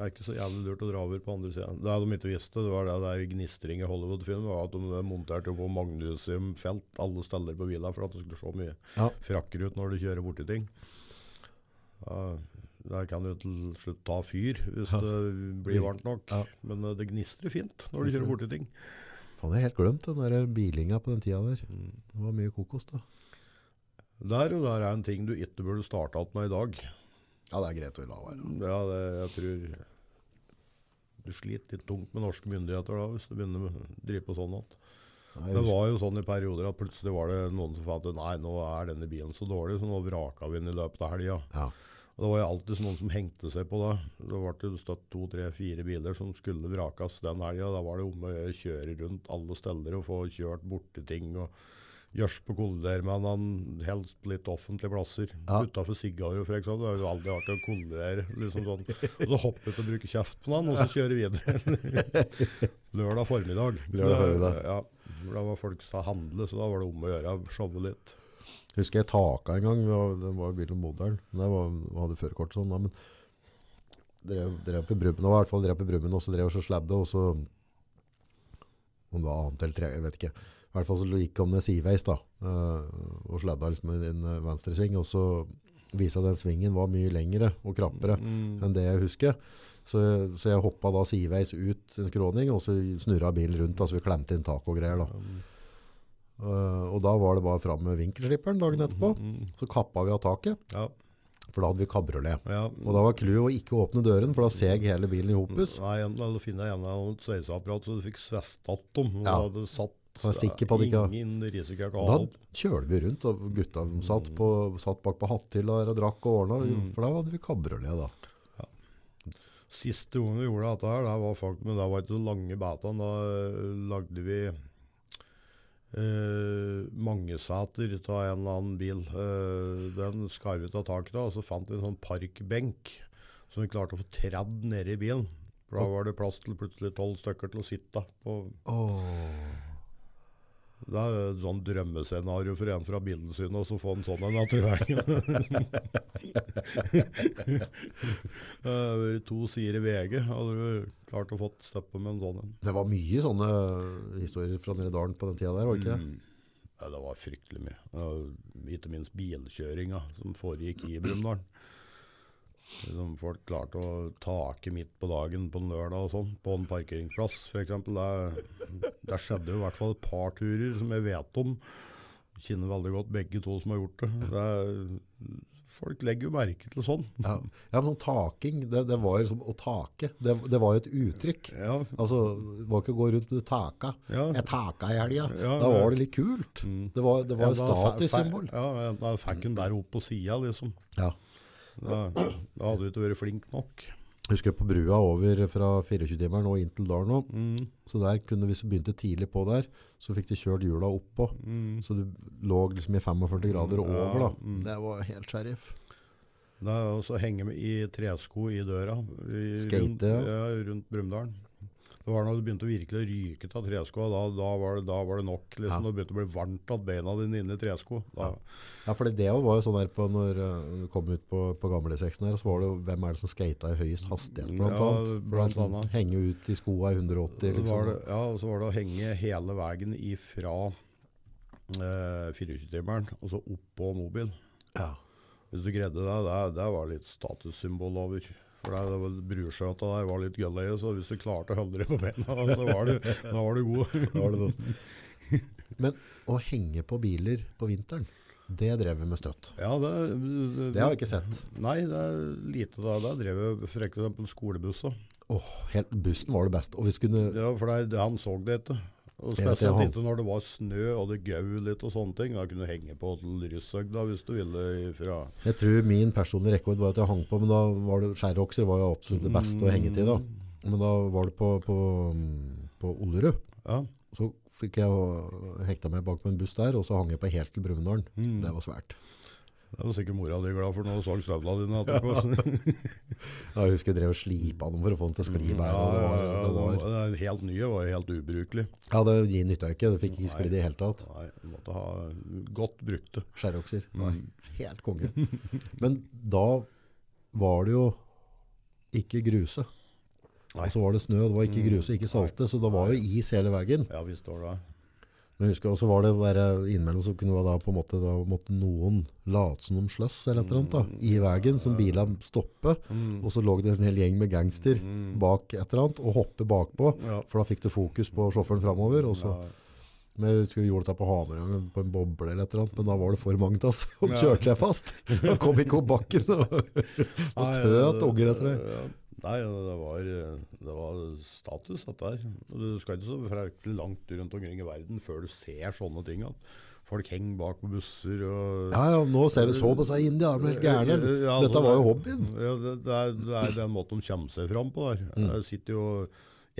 er ikke så jævlig lurt å dra over på andre siden. Det de ikke visste, det var det der gnistring i Hollywood-film, var at de monterte på magnesiumfelt alle steder på bilen for at det skulle se mye Ja. frakker ut når du kjører borti ting. Uh, der kan du til slutt ta fyr hvis det blir varmt nok. Ja. Men eh, det gnistrer fint når du kjører borti ting. Faen, jeg helt glemt den der bilinga på den tida der. Mm. Det var mye kokos da. Der og der er en ting du ikke burde starte opp med i dag. Ja, det er greit å la være. Ja, det, jeg tror du sliter litt tungt med norske myndigheter da, hvis du begynner å drive på sånn. At. Det var jo sånn i perioder at plutselig var det noen som fant ut nei, nå er denne bilen så dårlig, så nå vraka vi den i løpet av helga. Ja. Og det var jo alltid noen som hengte seg på det. Det ble støtt to, tre, fire biler som skulle vrakes den helga. Da var det om å gjøre å kjøre rundt alle steder og få kjørt borti ting. og Gjørs på kollidere med han, helst litt offentlige plasser. Ja. Utafor Sigarer f.eks. Det er jo aldri vært å kollidere. Liksom sånn. Og så hoppe ut og bruke kjeft på han, og så kjøre videre. Lørdag formiddag. Lørdag formiddag. Ja, Da var folk som handle, så da var det om å gjøre å showe litt. Jeg Husker jeg taka en gang, Den var- den var bilen modern. Det var, hadde førerkort sånn da, men drev, drev på brummen, og i hvert fall drev på brummen, og så drev og så sladde, og så, om det var annet eller tre, jeg vet ikke. I hvert fall så gikk han med siveis da, eh, og sladda liksom en venstresving. og så viste at den svingen var mye lengre og krappere enn det jeg husker. Så, så jeg hoppa da siveis ut en skråning, og så snurra bilen rundt, altså vi klemte inn tak og greier da. Eh, og da var det bare fram med vinkelslipperen dagen etterpå. Så kappa vi av taket, Ja, for da hadde vi kabriolet. ja. Og da var clouet å ikke åpne døren, for da seg hele bilen i hopus. Nei, da eller finne en eller annen sveiseapparat så du fikk svestet dem. Og Ja. da hadde satt Så jeg er sikker på at ikke- ingen risiko da kjølte vi rundt, og gutta satt, på, satt bak på hatthylla der og drakk og ordna, Mm. for da hadde vi kabriolet da. Siste gangen vi gjorde dette her, det var faktisk, men det var ikke så lange betaen. Da eh, lagde vi eh, mangeseter av en eller annen bil. Eh, den skar vi av taket av, og så fant vi en sånn parkbenk som vi klarte å få tredd nede i bilen. For da var det plass til plutselig tolv stykker til å sitte på. Det er et sånn drømmescenario for en fra bildesynet og så få en sånn en tror jeg. Eh, to sider i VG hadde du klart å få steppe med en sånn en. Det var mye sånne historier fra nede i dalen på den tida der, var det ikke det? Mm. Ja, det var fryktelig mye. Ikke minst bilkjøringa som foregikk i Brumunddal. Liksom folk klarte å take midt på dagen på en lørdag og sånn, på en parkeringsplass f.eks. Det, det skjedde jo i hvert fall et par turer som jeg vet om. Kjenner veldig godt begge to som har gjort det. det er, folk legger jo merke til sånn. Ja, ja men sånn taking, det, det var jo som å take. Det, det var jo et uttrykk. Ja, Altså, det var ikke å gå rundt med taka. ja. Jeg taka i helga. Ja, da var det litt kult. Mm. Det var, det var et statussymbol. Ja, da fikk hun der opp på sida, liksom. Ja. Da, da hadde du ikke vært flink nok. Husker jeg på brua over fra 24-timeren og inn til Darno. Mm. Så der kunne, hvis du begynte tidlig på der, så fikk du kjørt hjula oppå. Mm. Så du lå liksom i 45 grader og Ja, over da. mm. Det var helt sheriff. Det er også å henge med i tresko i døra. I, Skate, rundt, ja. ja. Rundt Brumunddal. Det var når det begynte å virkelig ryke av treskoa. Da, da, var det, da var det nok. Liksom, Ja. Da begynte å bli varmt at beina dine inne i tresko. Da, Ja, for det var jo sånn her på når uh, du kom ut på, på gamle seksen her, så var det jo hvem er det som skata i høyest hastighet, blant Ja, annet. Blant annet. Henge ut i skoa i 180, liksom. det, ja, og så var det å henge hele veien ifra eh, 24-timeren og så opp på mobil. Ja. Hvis du greide det, det, det var litt statussymbol over. For det, det Bruskjøta der var litt gønleie, så hvis du klarte å holde deg på beina, så var du, da var du god. Var det. Men å henge på biler på vinteren, det drev vi med støtt. Ja, det, det, Det har vi ikke sett. Nei, det er lite da. Der drev vi for eksempel skolebussa. Åh, bussen var det beste. Og vi skulle, Ja, for det, det, han så det ikke. Og spesielt ikke når det var snø og det gau litt og sånne ting. Da kunne du henge på til Ryssøgda hvis du ville ifra. jeg tror min personlige rekord var at jeg hang på, men da var det, skjærokser var jo absolutt det beste å henge til da. Men da var det på, på, på Olerud. Ja. Så fikk jeg hekta meg bak på en buss der, og så hang jeg på helt til Brumunddal. Mm. Det var svært. Det var sikkert mora di glad for når du så støvlene dine etterpå. Ja, Jeg husker jeg drev og slipa dem for å få den til å skli bedre. Ja, det var, det var, det er helt nye var jo helt ubrukelig. ja, det nytta ikke. Det fikk ikke sklidd i det hele tatt. Nei, du måtte ha godt brukte. Skjærokser. Var Mm. helt konge. Men da var det jo ikke gruse. Nei. Og så var det snø, det var ikke Mm. gruse, ikke salte, så det var jo is hele veien. Ja, visst var det. Men jeg husker også var det der innimellom så kunne det da på en måte da måtte noen late som de sløss eller et eller annet da, i veien som bilene stoppe, Mm. og så lå det en hel gjeng med gangster Mm. bak et eller annet og hoppe bakpå, Ja. for da fikk du fokus på sjåføren framover. Og så, men jeg husker vi gjorde dette på Hamar på en boble eller et eller annet, men da var det for mange til oss som kjørte seg fast. Da kom ikke opp bakken og, og tøt unger etter deg. Nei, det var, det var status, dette her. Du skal ikke så fryktelig langt rundt omkring i verden før du ser sånne ting. At folk henger bak på busser og Ja, ja, nå ser vi så på seg inn, de er helt gærne. Ja, Dette var jo hobbyen. Ja, det, det, er, det er den måten de kommer seg fram på der. Mm. Det sitter jo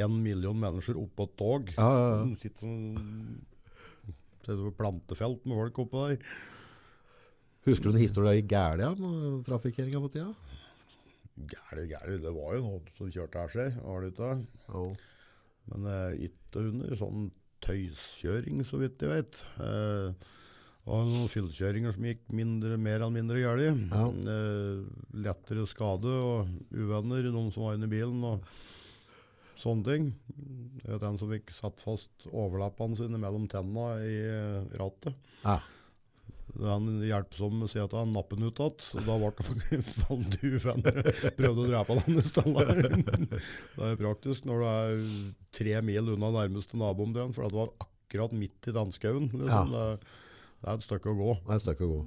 en million mennesker oppå et tog. Ja, ja, ja. De sitter sånn du på plantefelt med folk oppå der? Husker du en historie i Gælia med trafikkeringa på tida? Gæli, gæli. Det var jo noen som kjørte her seg, var det ikke? Jo. Men eh, ikke under sånn tøyskjøring, så vidt jeg vet. Eh, og noen fyllekjøringer som gikk mindre, mer eller mindre galt. Ja. Eh, lettere skade og uvenner, noen som var inne i bilen og sånne ting. Jeg vet en som fikk satt fast overlappene sine mellom tenna i eh, rattet. Ja. Han hjelpsomme sier at han napper den ut igjen, da ble veldig uvenner. Prøvde å drepe han i stedet. Det er praktisk når du er tre mil unna nærmeste nabo for det var akkurat midt i danskauen. Liksom. Ja. Det, er et stykke å gå. Det er et stykke å gå.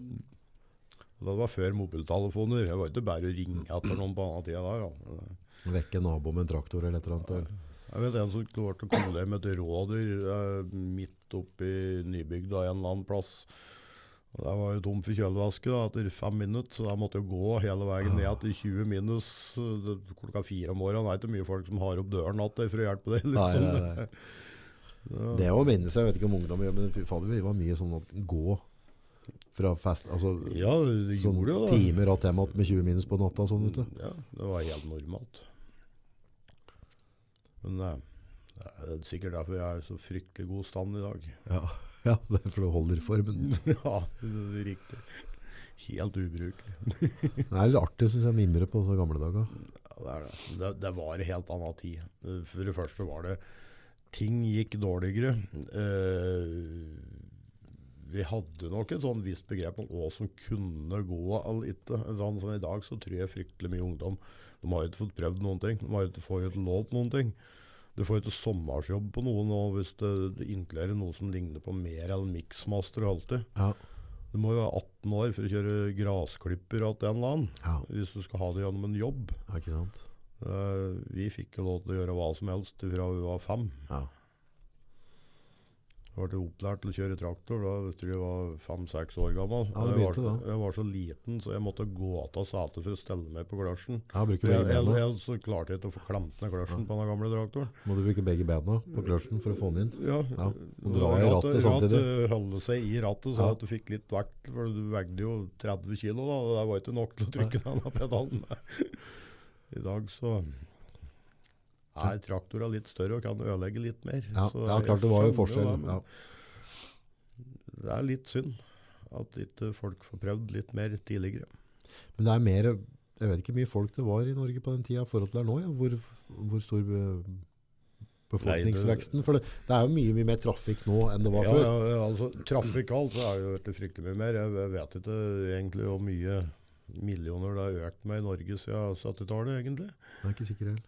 Det var før mobiltelefoner. Det var ikke bare å ringe etter noen på annen tida der. Da. Vekke nabo med en traktor eller et eller annet. eller- Jeg vet en som klarte å komme med et rådyr eh, midt oppe i nybygda en eller annen plass. Og Det var jo tom for kjølevæske da, etter fem minutter, så da måtte jeg gå hele veien ned til 20 minus eh, det- klokka fire om morgenen. Det er ikke mye folk som har opp døren natt for å hjelpe deg. Nei, Liksom. nei, nei. Det er jo å minne seg, jeg vet ikke om ungdom gjør, men fader, vi var mye sånn at gå fra fest, altså Ja, det sånn jo det. timer att hjem med 20 minus på natta sånn, vet du. Ja, det var helt normalt. Men eh, det er sikkert derfor jeg er så fryktelig god stand i dag. Ja, ja det for du holder formen. ja, det er riktig. Helt ubrukelig. Det er litt artig, synes jeg, mimre på så gamle dager. Ja, det, er det. Det, det var en helt annen tid. For det første var det Ting gikk dårligere. Eh, vi hadde nok et sånn visst begrep om hva som kunne gå eller ikke. Sånn som I dag så tror jeg fryktelig mye ungdom De har ikke fått prøvd noen ting. De har ikke fått lov til noen ting. Du får ikke sommersjobb på noe nå hvis du, du inkluderer noe som ligner på mer eller mixmaster og alltid. Ja, Du må jo være 18 år for å kjøre grasklipper til en eller annen. ja, Hvis du skal ha det gjennom en jobb. ja ikke sant? Uh, vi fikk jo lov til å gjøre hva som helst fra vi var fem. Ja. Jeg ble opplært til å kjøre traktor da jeg tror jeg var fem-seks år gammel. Ja, jeg, var, jeg var så liten, så jeg måtte gå av setet for å stelle meg på kløtsjen. Ja, så klarte jeg ikke å få klemt ned kløsjen på den gamle traktoren. Må du bruke begge bena på kløtsjen for å få den inn? Ja, Ja, og dra i rattet samtidig. Ja, holde seg i rattet så Ja. at du fikk litt vekt, for du vegde jo 30 kilo da, og det var ikke nok til å trykke denne pedalen med. I dag så er traktorer litt større og kan ødelegge litt mer. Ja, ja klart det var jo forskjell. Ja. Det er litt synd at ikke folk får prøvd litt mer tidligere. Men det er mer Jeg vet ikke hvor mye folk det var i Norge på den tida i forhold til det er nå. Ja. Hvor, hvor stor befolkningsveksten For det, det er jo mye, mye mer trafikk nå enn det var Ja, før. ja, altså Trafikalt så er det jo vært fryktelig mye mer. Jeg jeg vet ikke egentlig hvor mye millioner det har økt med i Norge siden 70-tallet, egentlig. Det er ikke sikker heller.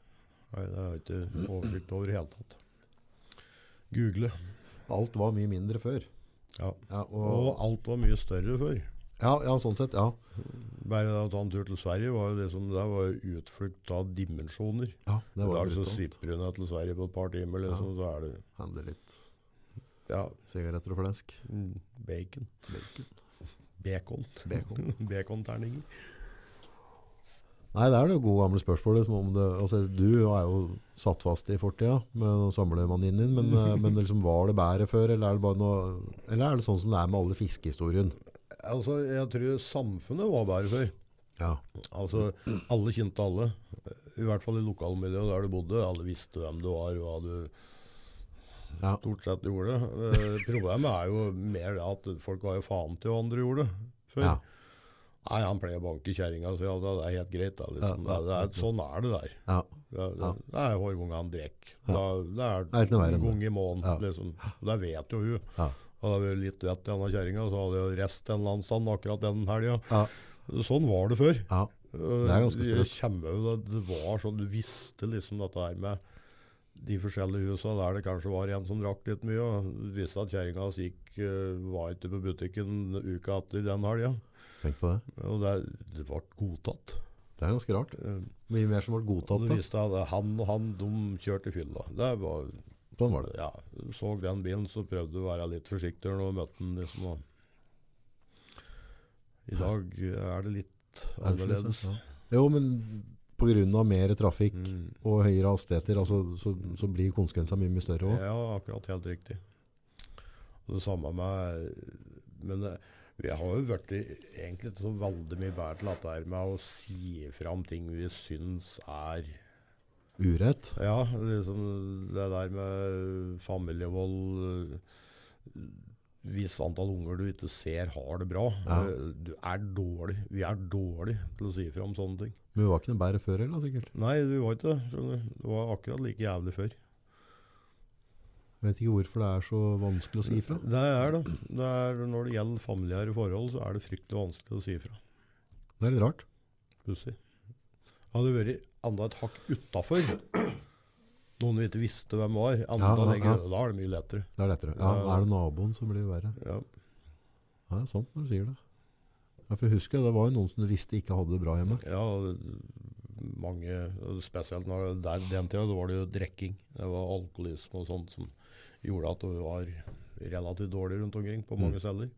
Nei, det har jeg ikke oversikt over i hele tatt. Google. Alt var mye mindre før. Ja. Ja, Og og, alt var mye større før. ja, ja sånn sett. Ja. Bare å ta en tur til Sverige var jo det som der var utflukt av dimensjoner. ja det I var dag så sipper du ned til Sverige på et par timer, liksom, så er det Hender litt ja, sigaretter og flesk. Bacon. bacon. Bacon. Bacon. Baconterninger. Nei, det er det gode gamle spørsmålet. Som om det, altså, du er jo satt fast i fortida med samlemanien din, men, eh, men liksom, var det bedre før, eller er det, bare noe, eller er det sånn som det er med alle fiskehistorien? Altså, jeg tror samfunnet var bedre før. Ja. Altså, alle kjente alle. I hvert fall i lokalmiljøet der du bodde. Alle visste hvem du var, hva du Ja. stort sett gjorde. Eh, problemet er jo mer at folk var jo faen til hva andre gjorde før. Ja. Nei, han pleier å banke kjerringa, så ja, det er helt greit. Da, liksom. Ja, ja, det er, sånn er det der. ja. Det, det, det er hårvunga han drikker. Ja. Det er, en gang i måneden. Liksom. Og det vet jo hun. Ja. Hadde vært litt vett i denne kjerringa, så hadde jeg rest en eller annen stand akkurat den helga. Ja. Sånn var det før. ja. Det er ganske jeg sprøtt. det, det var sånn, Du visste liksom dette her med de forskjellige husa der det kanskje var en som drakk litt mye. og Du visste at kjerringa hans gikk, eh, var ikke på butikken uka etter den helga. Tenk på det. Og det, det ble godtatt. Det er ganske rart. Eh, Mye mer som ble godtatt. du Da. visste at han og han de kjørte i fylla. Det var, Sånn var det. ja, Så den bilen, så prøvde du å være litt forsiktig når du møtte den. liksom. og I dag er det litt Er annerledes. sånn, ja. Jo, men pga. mer trafikk Mm. og høyere hastigheter, altså, så, så blir konsekvensene mye, mye større òg. Ja, akkurat helt riktig. Og det samme med Men eh, vi har jo vært egentlig så veldig mye bedre til dette her med å si fram ting vi syns er Urett. Ja, liksom det der med familievold eh, Hvis antall unger du ikke ser har det bra. Ja. eh, Du er dårlig. Vi er dårlige til å si fram sånne ting. Men vi var ikke noe bedre før heller, sikkert. Nei, vi var ikke det. Det var akkurat like jævlig før. Jeg vet ikke hvorfor det er så vanskelig å si ifra. Det er det. det er, når det gjelder familiære forhold, så er det fryktelig vanskelig å si ifra. Det er litt rart. Pussig. Hadde vært enda et hakk utafor, noen vi ikke visste hvem var, enda Ja, lenger, ja. da er det mye lettere. Det er lettere. Ja, da Er det naboen, som blir verre. Ja. Ja, det er sant når du sier det. Ja, for jeg husker, Det var jo noen som du visste ikke hadde det bra hjemme. Ja, mange, spesielt når der, den tida, var det jo drikking. Det var alkoholisme og sånt som gjorde at det var relativt dårlig rundt omkring på mange Mm. steder.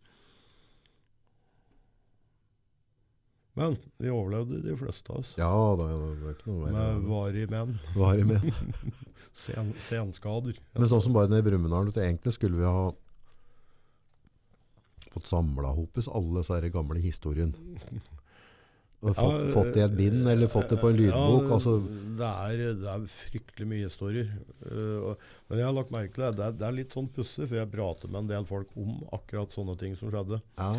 Men vi overlevde de fleste av oss. Ja, det var ikke noe Med varige menn. Varig i. Sen, senskader. Men sånn som bare nede i Brumunddal, egentlig skulle vi ha fått samla hopus alle disse gamle historiene. Fått, fått det i et bind, eller fått det på en lydbok. Ja, altså, det, er, det er fryktelig mye historier. Uh, men jeg har lagt merke til det. Det er, det er litt sånn pussig, for jeg prater med en del folk om akkurat sånne ting som skjedde. ja,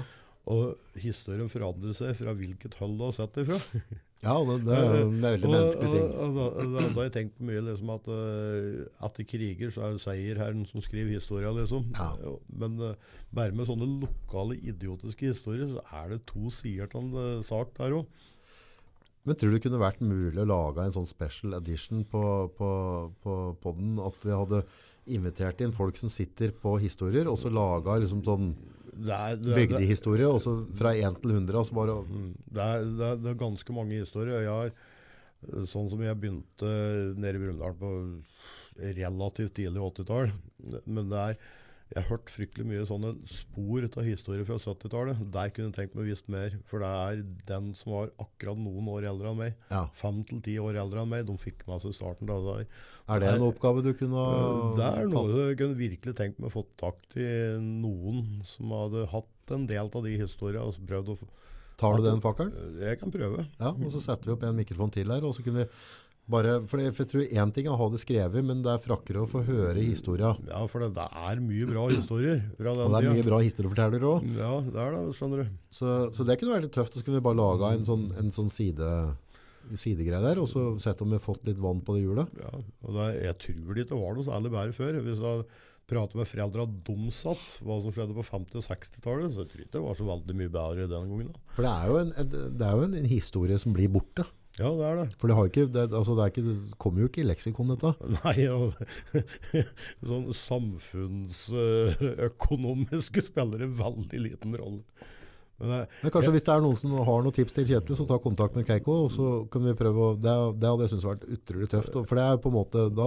Og historien forandrer seg fra hvilket hold du har sett det fra. ja det, det er en veldig menneskelig ting. Og, og, og, da, har jeg tenkt på mye liksom at uh, etter kriger så er det seierherren som skriver historia, liksom. Ja. Men uh, bare med sånne lokale idiotiske historier, så er det to sider til en sak der òg. Men tror du det kunne vært mulig å lage en sånn special edition på, på, på podden? At vi hadde invitert inn folk som sitter på historier, og så laga liksom sånn Bygdehistorie, og fra 1 til 100. Altså bare, Mm. Det er, det, er, det er ganske mange historier. Jeg har, eh, sånn som jeg begynte nede i Brumunddal på relativt tidlig 80-tall. Men det er jeg har hørt fryktelig mye sånne spor av historier fra 70-tallet. Der kunne jeg tenkt meg visst mer. For det er den som var akkurat noen år eldre enn meg, Ja. fem til ti år eldre enn meg, de fikk med seg starten. Da, der. Er det en oppgave du kunne ha Det er noe jeg kunne virkelig tenkt meg å få tak i noen som hadde hatt en del av de historiene. og prøvd å Tar du den fakkelen? Jeg kan prøve. Ja, og så setter vi opp en mikrofon til her, og så kunne vi bare, for jeg, jeg tror en ting er å ha det skrevet, men det er frakkere å få høre historia. Ja, for det, det er mye bra historier fra den Og det er tida. mye bra historiefortellere også. Ja, det er det, skjønner du. Så, så det kunne være litt tøft, så kunne vi bare lage en sånn, en sånn side, sidegreie der, og så sett om vi har fått litt vann på det hjulet. Ja, og det, jeg tror det ikke var noe særlig bedre før. Hvis jeg prater med foreldra de hva som skjedde på 50- og 60-tallet, så jeg tror ikke det var så veldig mye bedre den gangen. da. For det er jo en, en, det er jo en, en historie som blir borte. Ja, det er det. For det, har ikke, det, altså det, er ikke, det kommer jo ikke i leksikon dette. Nei, ja, sånn samfunnsøkonomiske spiller en veldig liten rolle. Men Men kanskje hvis det er noen som har noen tips til Kjetil, så ta kontakt med Keiko, og så kan vi prøve å, det, det hadde jeg syntes vært utrolig tøft. For det er på en måte, da,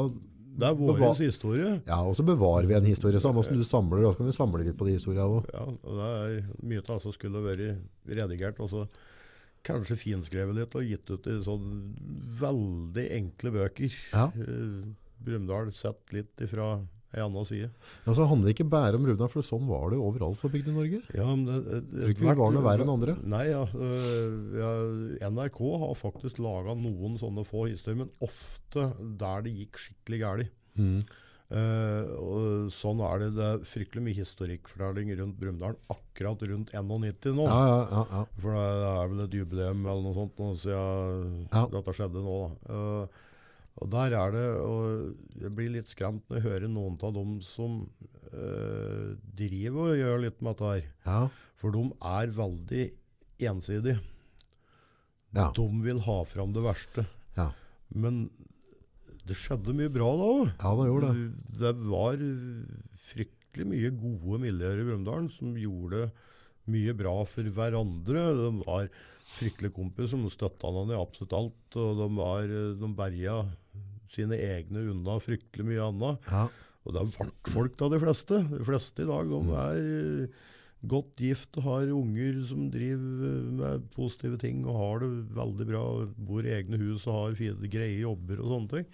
det er vår historie. ja, og så bevarer vi en historie, samme som du samler, så kan vi samle litt på de historiene også. Ja, og det er mye av det som skulle vært redigert, og så kanskje finskrevet litt og gitt ut i sånn veldig enkle bøker. Ja. Eh, Brumunddal sett litt ifra ei anna side. Ja, så handler det ikke bare om Brumdal, for sånn var det overalt på bygden i Norge. Ja, men det, det, Tror ikke vi var noe verre enn andre. Nei, ja, ja, NRK har faktisk laga noen sånne få historier, men ofte der det gikk skikkelig galt. Mm. Og sånn er det. Det er fryktelig mye historikkfortelling rundt Brumunddal akkurat rundt 91 nå. Ja, ja, ja, ja. For det er vel et jubileum eller noe sånt nå siden dette skjedde nå. Eh, og der er det og Jeg blir litt skremt når jeg hører noen av dem som uh, driver og gjør litt med dette her. ja. For de er veldig ensidige. Ja. De vil ha fram det verste. Ja. Men det skjedde mye bra da òg. Ja, det gjorde det. Det var fryktelig mye gode miljøer i Brumunddal som gjorde mye bra for hverandre. De var fryktelig kompiser som støtta hverandre i absolutt alt. Og de, var, de berga sine egne unna fryktelig mye annet. Ja. Og det er vaktfolk da, de fleste. De fleste i dag de er eh, godt gift og har unger som driver med positive ting og har det veldig bra. Bor i egne hus og har fine, greie jobber og sånne ting.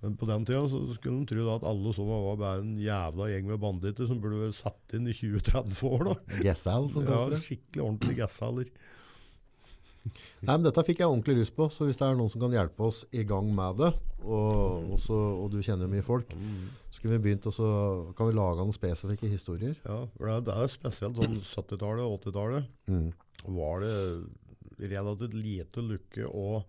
Men på den tida så skulle de tro da at alle sånne var bare en jævla gjeng med banditter som burde vært satt inn i 20-30 år. da. Gessal, som Ja, kaller det. Skikkelig ordentlig gassaler. Nei, men dette fikk jeg ordentlig lyst på, så hvis det er noen som kan hjelpe oss i gang med det, og, også, og du kjenner jo mye folk, så kunne vi begynt, og så kan vi lage noen spesifikke historier. Ja, for det er, er spesielt sånn 70-tallet og 80-tallet. Mm. var det relativt lite lykke og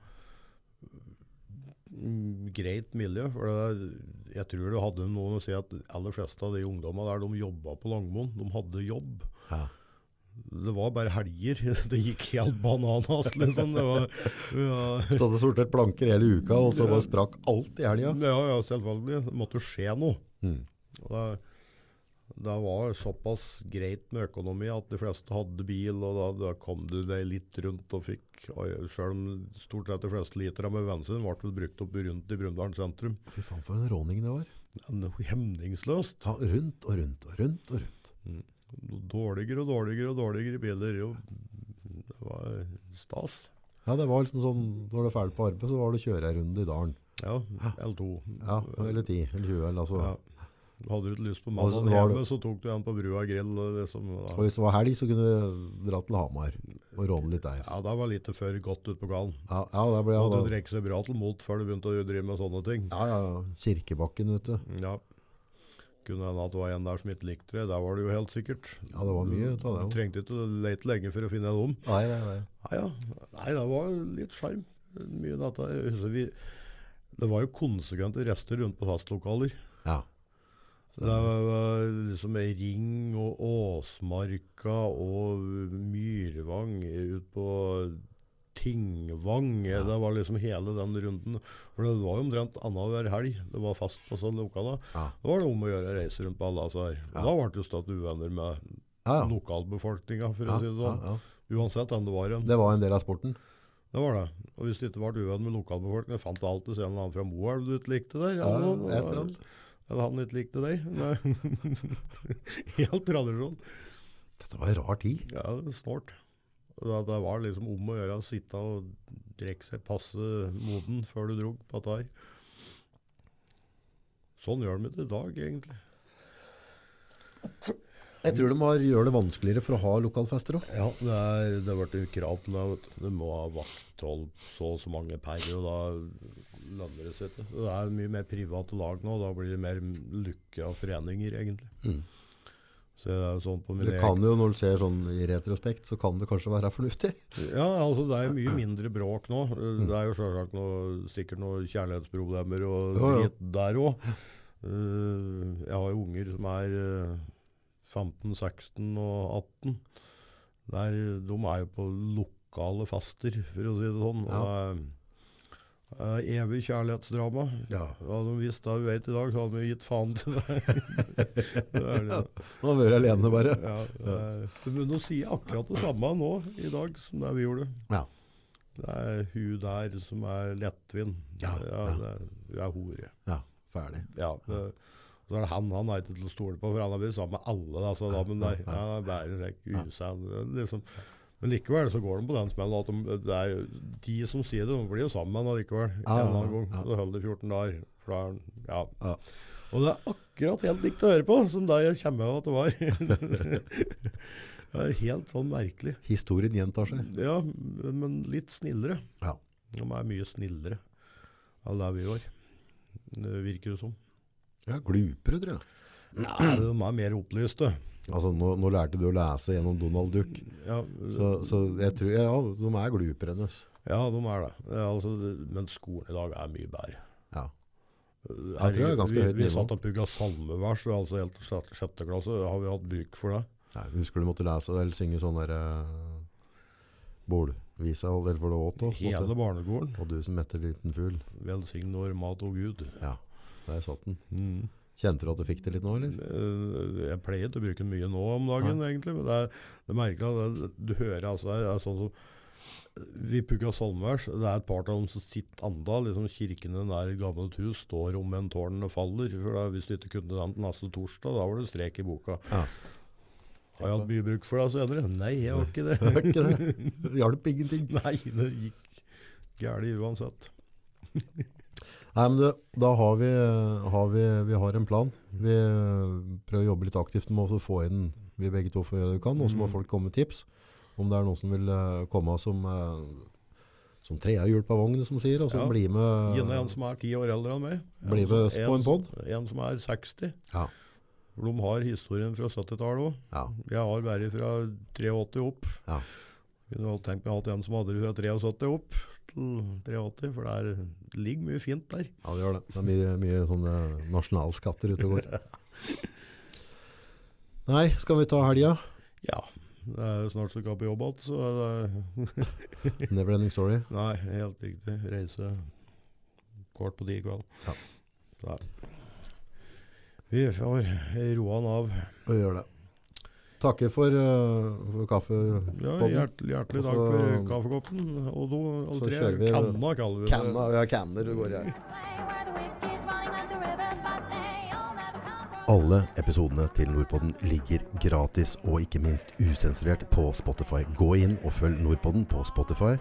greit miljø. For det, jeg tror det hadde noe å si at aller fleste av de ungdommene der, de jobba på Langmoen. De hadde jobb. Ja. Det var bare helger. Det gikk helt bananas, liksom. Det var, ja, Stod og sortert planker hele uka, og så bare sprakk alt i helga. ja, ja, selvfølgelig. Det måtte skje noe. Mm. Det, det var såpass greit med økonomi at de fleste hadde bil, og da, da kom du deg litt rundt og fikk Selv om stort sett de fleste liter med bensin ble vel brukt opp rundt i Brundalen sentrum. Fy faen, for en råning det var. Hemningsløst. Ja, rundt og rundt og rundt og rundt. Dårligere og dårligere og dårligere biler. Jo, det var stas. Ja, det var liksom sånn, når du er ferdig på arbeid, så var det å kjøre en runde i dalen. Ja, L2. Ja, eller ti, eller 20, eller altså. Ja. Hadde du ikke lyst på mannen mandag hjemme, så tok du en på Brua grill. Liksom, Og da. hvis det var helg, så kunne du dra til Hamar og råne litt der. Ja, da var litt før godt ut på gallen. Ja, ja, da ble Ja, jeg du da. drikker seg bra til mot før du begynte å drive med sånne ting. Ja, ja, ja. Kirkebakken, vet du. Ja. Kunne hende at det var en der som ikke likte det. Der var det jo helt sikkert. Ja, det var mye av det Du trengte ikke å lete lenge for å finne dem. Nei, nei, nei. Nei, ja. Nei, det var litt sjarm. Mye av dette. Husker vi, det var jo konsekvente rester rundt på fastlokaler. Ja. Det var liksom Ring og Åsmarka og Myrvang ut på Tingvang. Det var liksom hele den runden. For det var jo omtrent annenhver helg det var fast på sånne lokaler. Ja. Da var det om å gjøre å reise rundt på alle disse her. Ja. Da ble det jo stått uvenner med Ja, ja. lokalbefolkninga, for Ja, å si det sånn. ja. Uansett hvem det var en. Det var en del av sporten. Det var det. Og hvis du ikke ble uvenn med lokalbefolkningen, fant du alltid en eller annen fra Moelv du ikke likte der. Ja, ja, et eller annet. Eller han ikke likte deg. Helt tradisjon. Dette var en rar tid. Ja, snålt. Da- Det var liksom om å gjøre å sitte og drikke seg passe moden før du dro på dette. Sånn gjør de det i dag, egentlig. Jeg tror de har, gjør det vanskeligere for å ha lokalfester òg. Ja, det er, det har en krav til det. Du må ha vakthold så og så mange per, og da lønner det seg ikke. Det er mye mer private lag nå, og da blir det mer lukka foreninger, egentlig. Mm. Så det er jo sånn på min Det kan jo, når du ser sånn i retrospekt, så kan det kanskje være fornuftig. Ja, altså det er jo mye mindre bråk nå. Det er jo selvsagt noe, sikkert noen kjærlighetsproblemer og Ja, ja. der òg. jeg har jo unger som er eh, 15, 16 og 18. Der, de er jo på lokale faster, for å si det sånn. Ja. Er evig kjærlighetsdrama. Ja. Hadde de visst det vi vet i dag, så hadde vi gitt faen til det. det er det. Har vært alene, bare. Ja, det er, men de sier akkurat det samme nå i dag som det vi gjorde. Ja. Det er hun der som er lettvint. Ja, ja, ja. hun er hore. Ja, ferdig. Ja, det, så er det han han er ikke til å stole på, for han har vært sammen med alle disse da, men nei, han er bare slik usann. Liksom. Men likevel så går de på den smellen at de, det er de som sier det, de blir jo sammen med allikevel. En annen gang. ja. Så holder det 14 dager. Da ja. Ja. Og det er akkurat helt likt å høre på som da jeg kommer av at det var. det er helt sånn merkelig. Historien gjentar seg. Ja, men litt snillere. Ja. De er mye snillere av det vi var. Det virker det som. Ja, glupere, tror jeg. Nei, de er mer opplyste. Altså, nå, nå lærte du å lese gjennom Donald Duck. Ja, Så, så jeg tror, ja, de er glupere enn oss. ja de er det. er altså, men skolen i dag er mye bedre. Ja. Jeg tror det er ganske vi, høyt vi satt og pugga salmevers, altså helt til sjette, klasse. Har vi hatt bruk for det? Nei, husker du måtte lese eller synge sånn der uh, Bålvisa, eller for det åt også, Hele barnegården. Og du som metter liten fugl. Velsign vår mat og Gud. Ja, der satt den. Mm. Kjente du at du fikk det litt nå, eller? Eh, Jeg pleier å bruke den mye nå om dagen, egentlig. Men det er, det er merkelig at du hører altså det er sånn som Vi pugga salmevers. Det er et par av dem som sitter anda. Liksom kirken i nær gammelt hus står om en tårnet faller. For da, Hvis du ikke kunne den neste torsdag, da var det strek i boka. Ja. Har jeg hatt mye bruk for det senere? Nei, jeg har ikke det. Er ikke det. Det hjalp ingenting. Nei, det gikk galt uansett. Nei, men du, da har vi, har vi, vi har en plan. Vi eh, prøver å jobbe litt aktivt med å få inn, vi begge to får gjøre det vi kan, og så må Mm. folk komme med tips. Om det er noen som vil eh, komme som, uh, som trea hjul på vognen, som sier, og som Ja. blir med. Gjerne en som er ti år eldre enn meg. Blir med oss på en pod. En som er 60. Ja. De har historien fra 70-tallet òg. Ja. Jeg har vært fra 83 opp. Ja. Kunne vel tenkt meg å ha en som hadde det fra 73 opp til 83, for det, er, det ligger mye fint der. Ja, det gjør det. Det er mye, mye sånne nasjonalskatter ute og går. Nei, skal vi ta helga? Ja. Det er jo snart så skal på jobb igjen, så det Neverending Story. Nei, helt riktig. Reise kvart på ti i kveld. Ja. Vi får roa han av. Og gjør det. Takker for, eh, for kaffe. Ja, hjertelig, hjertelig takk for kaffekoppen. Og do, alle tre. vi- Kanna, kaller vi det. Kanna, ja, canner du går jeg. Alle episodene til Nordpodden ligger gratis og ikke minst usensurert på Spotify. Gå inn og følg Nordpodden på Spotify.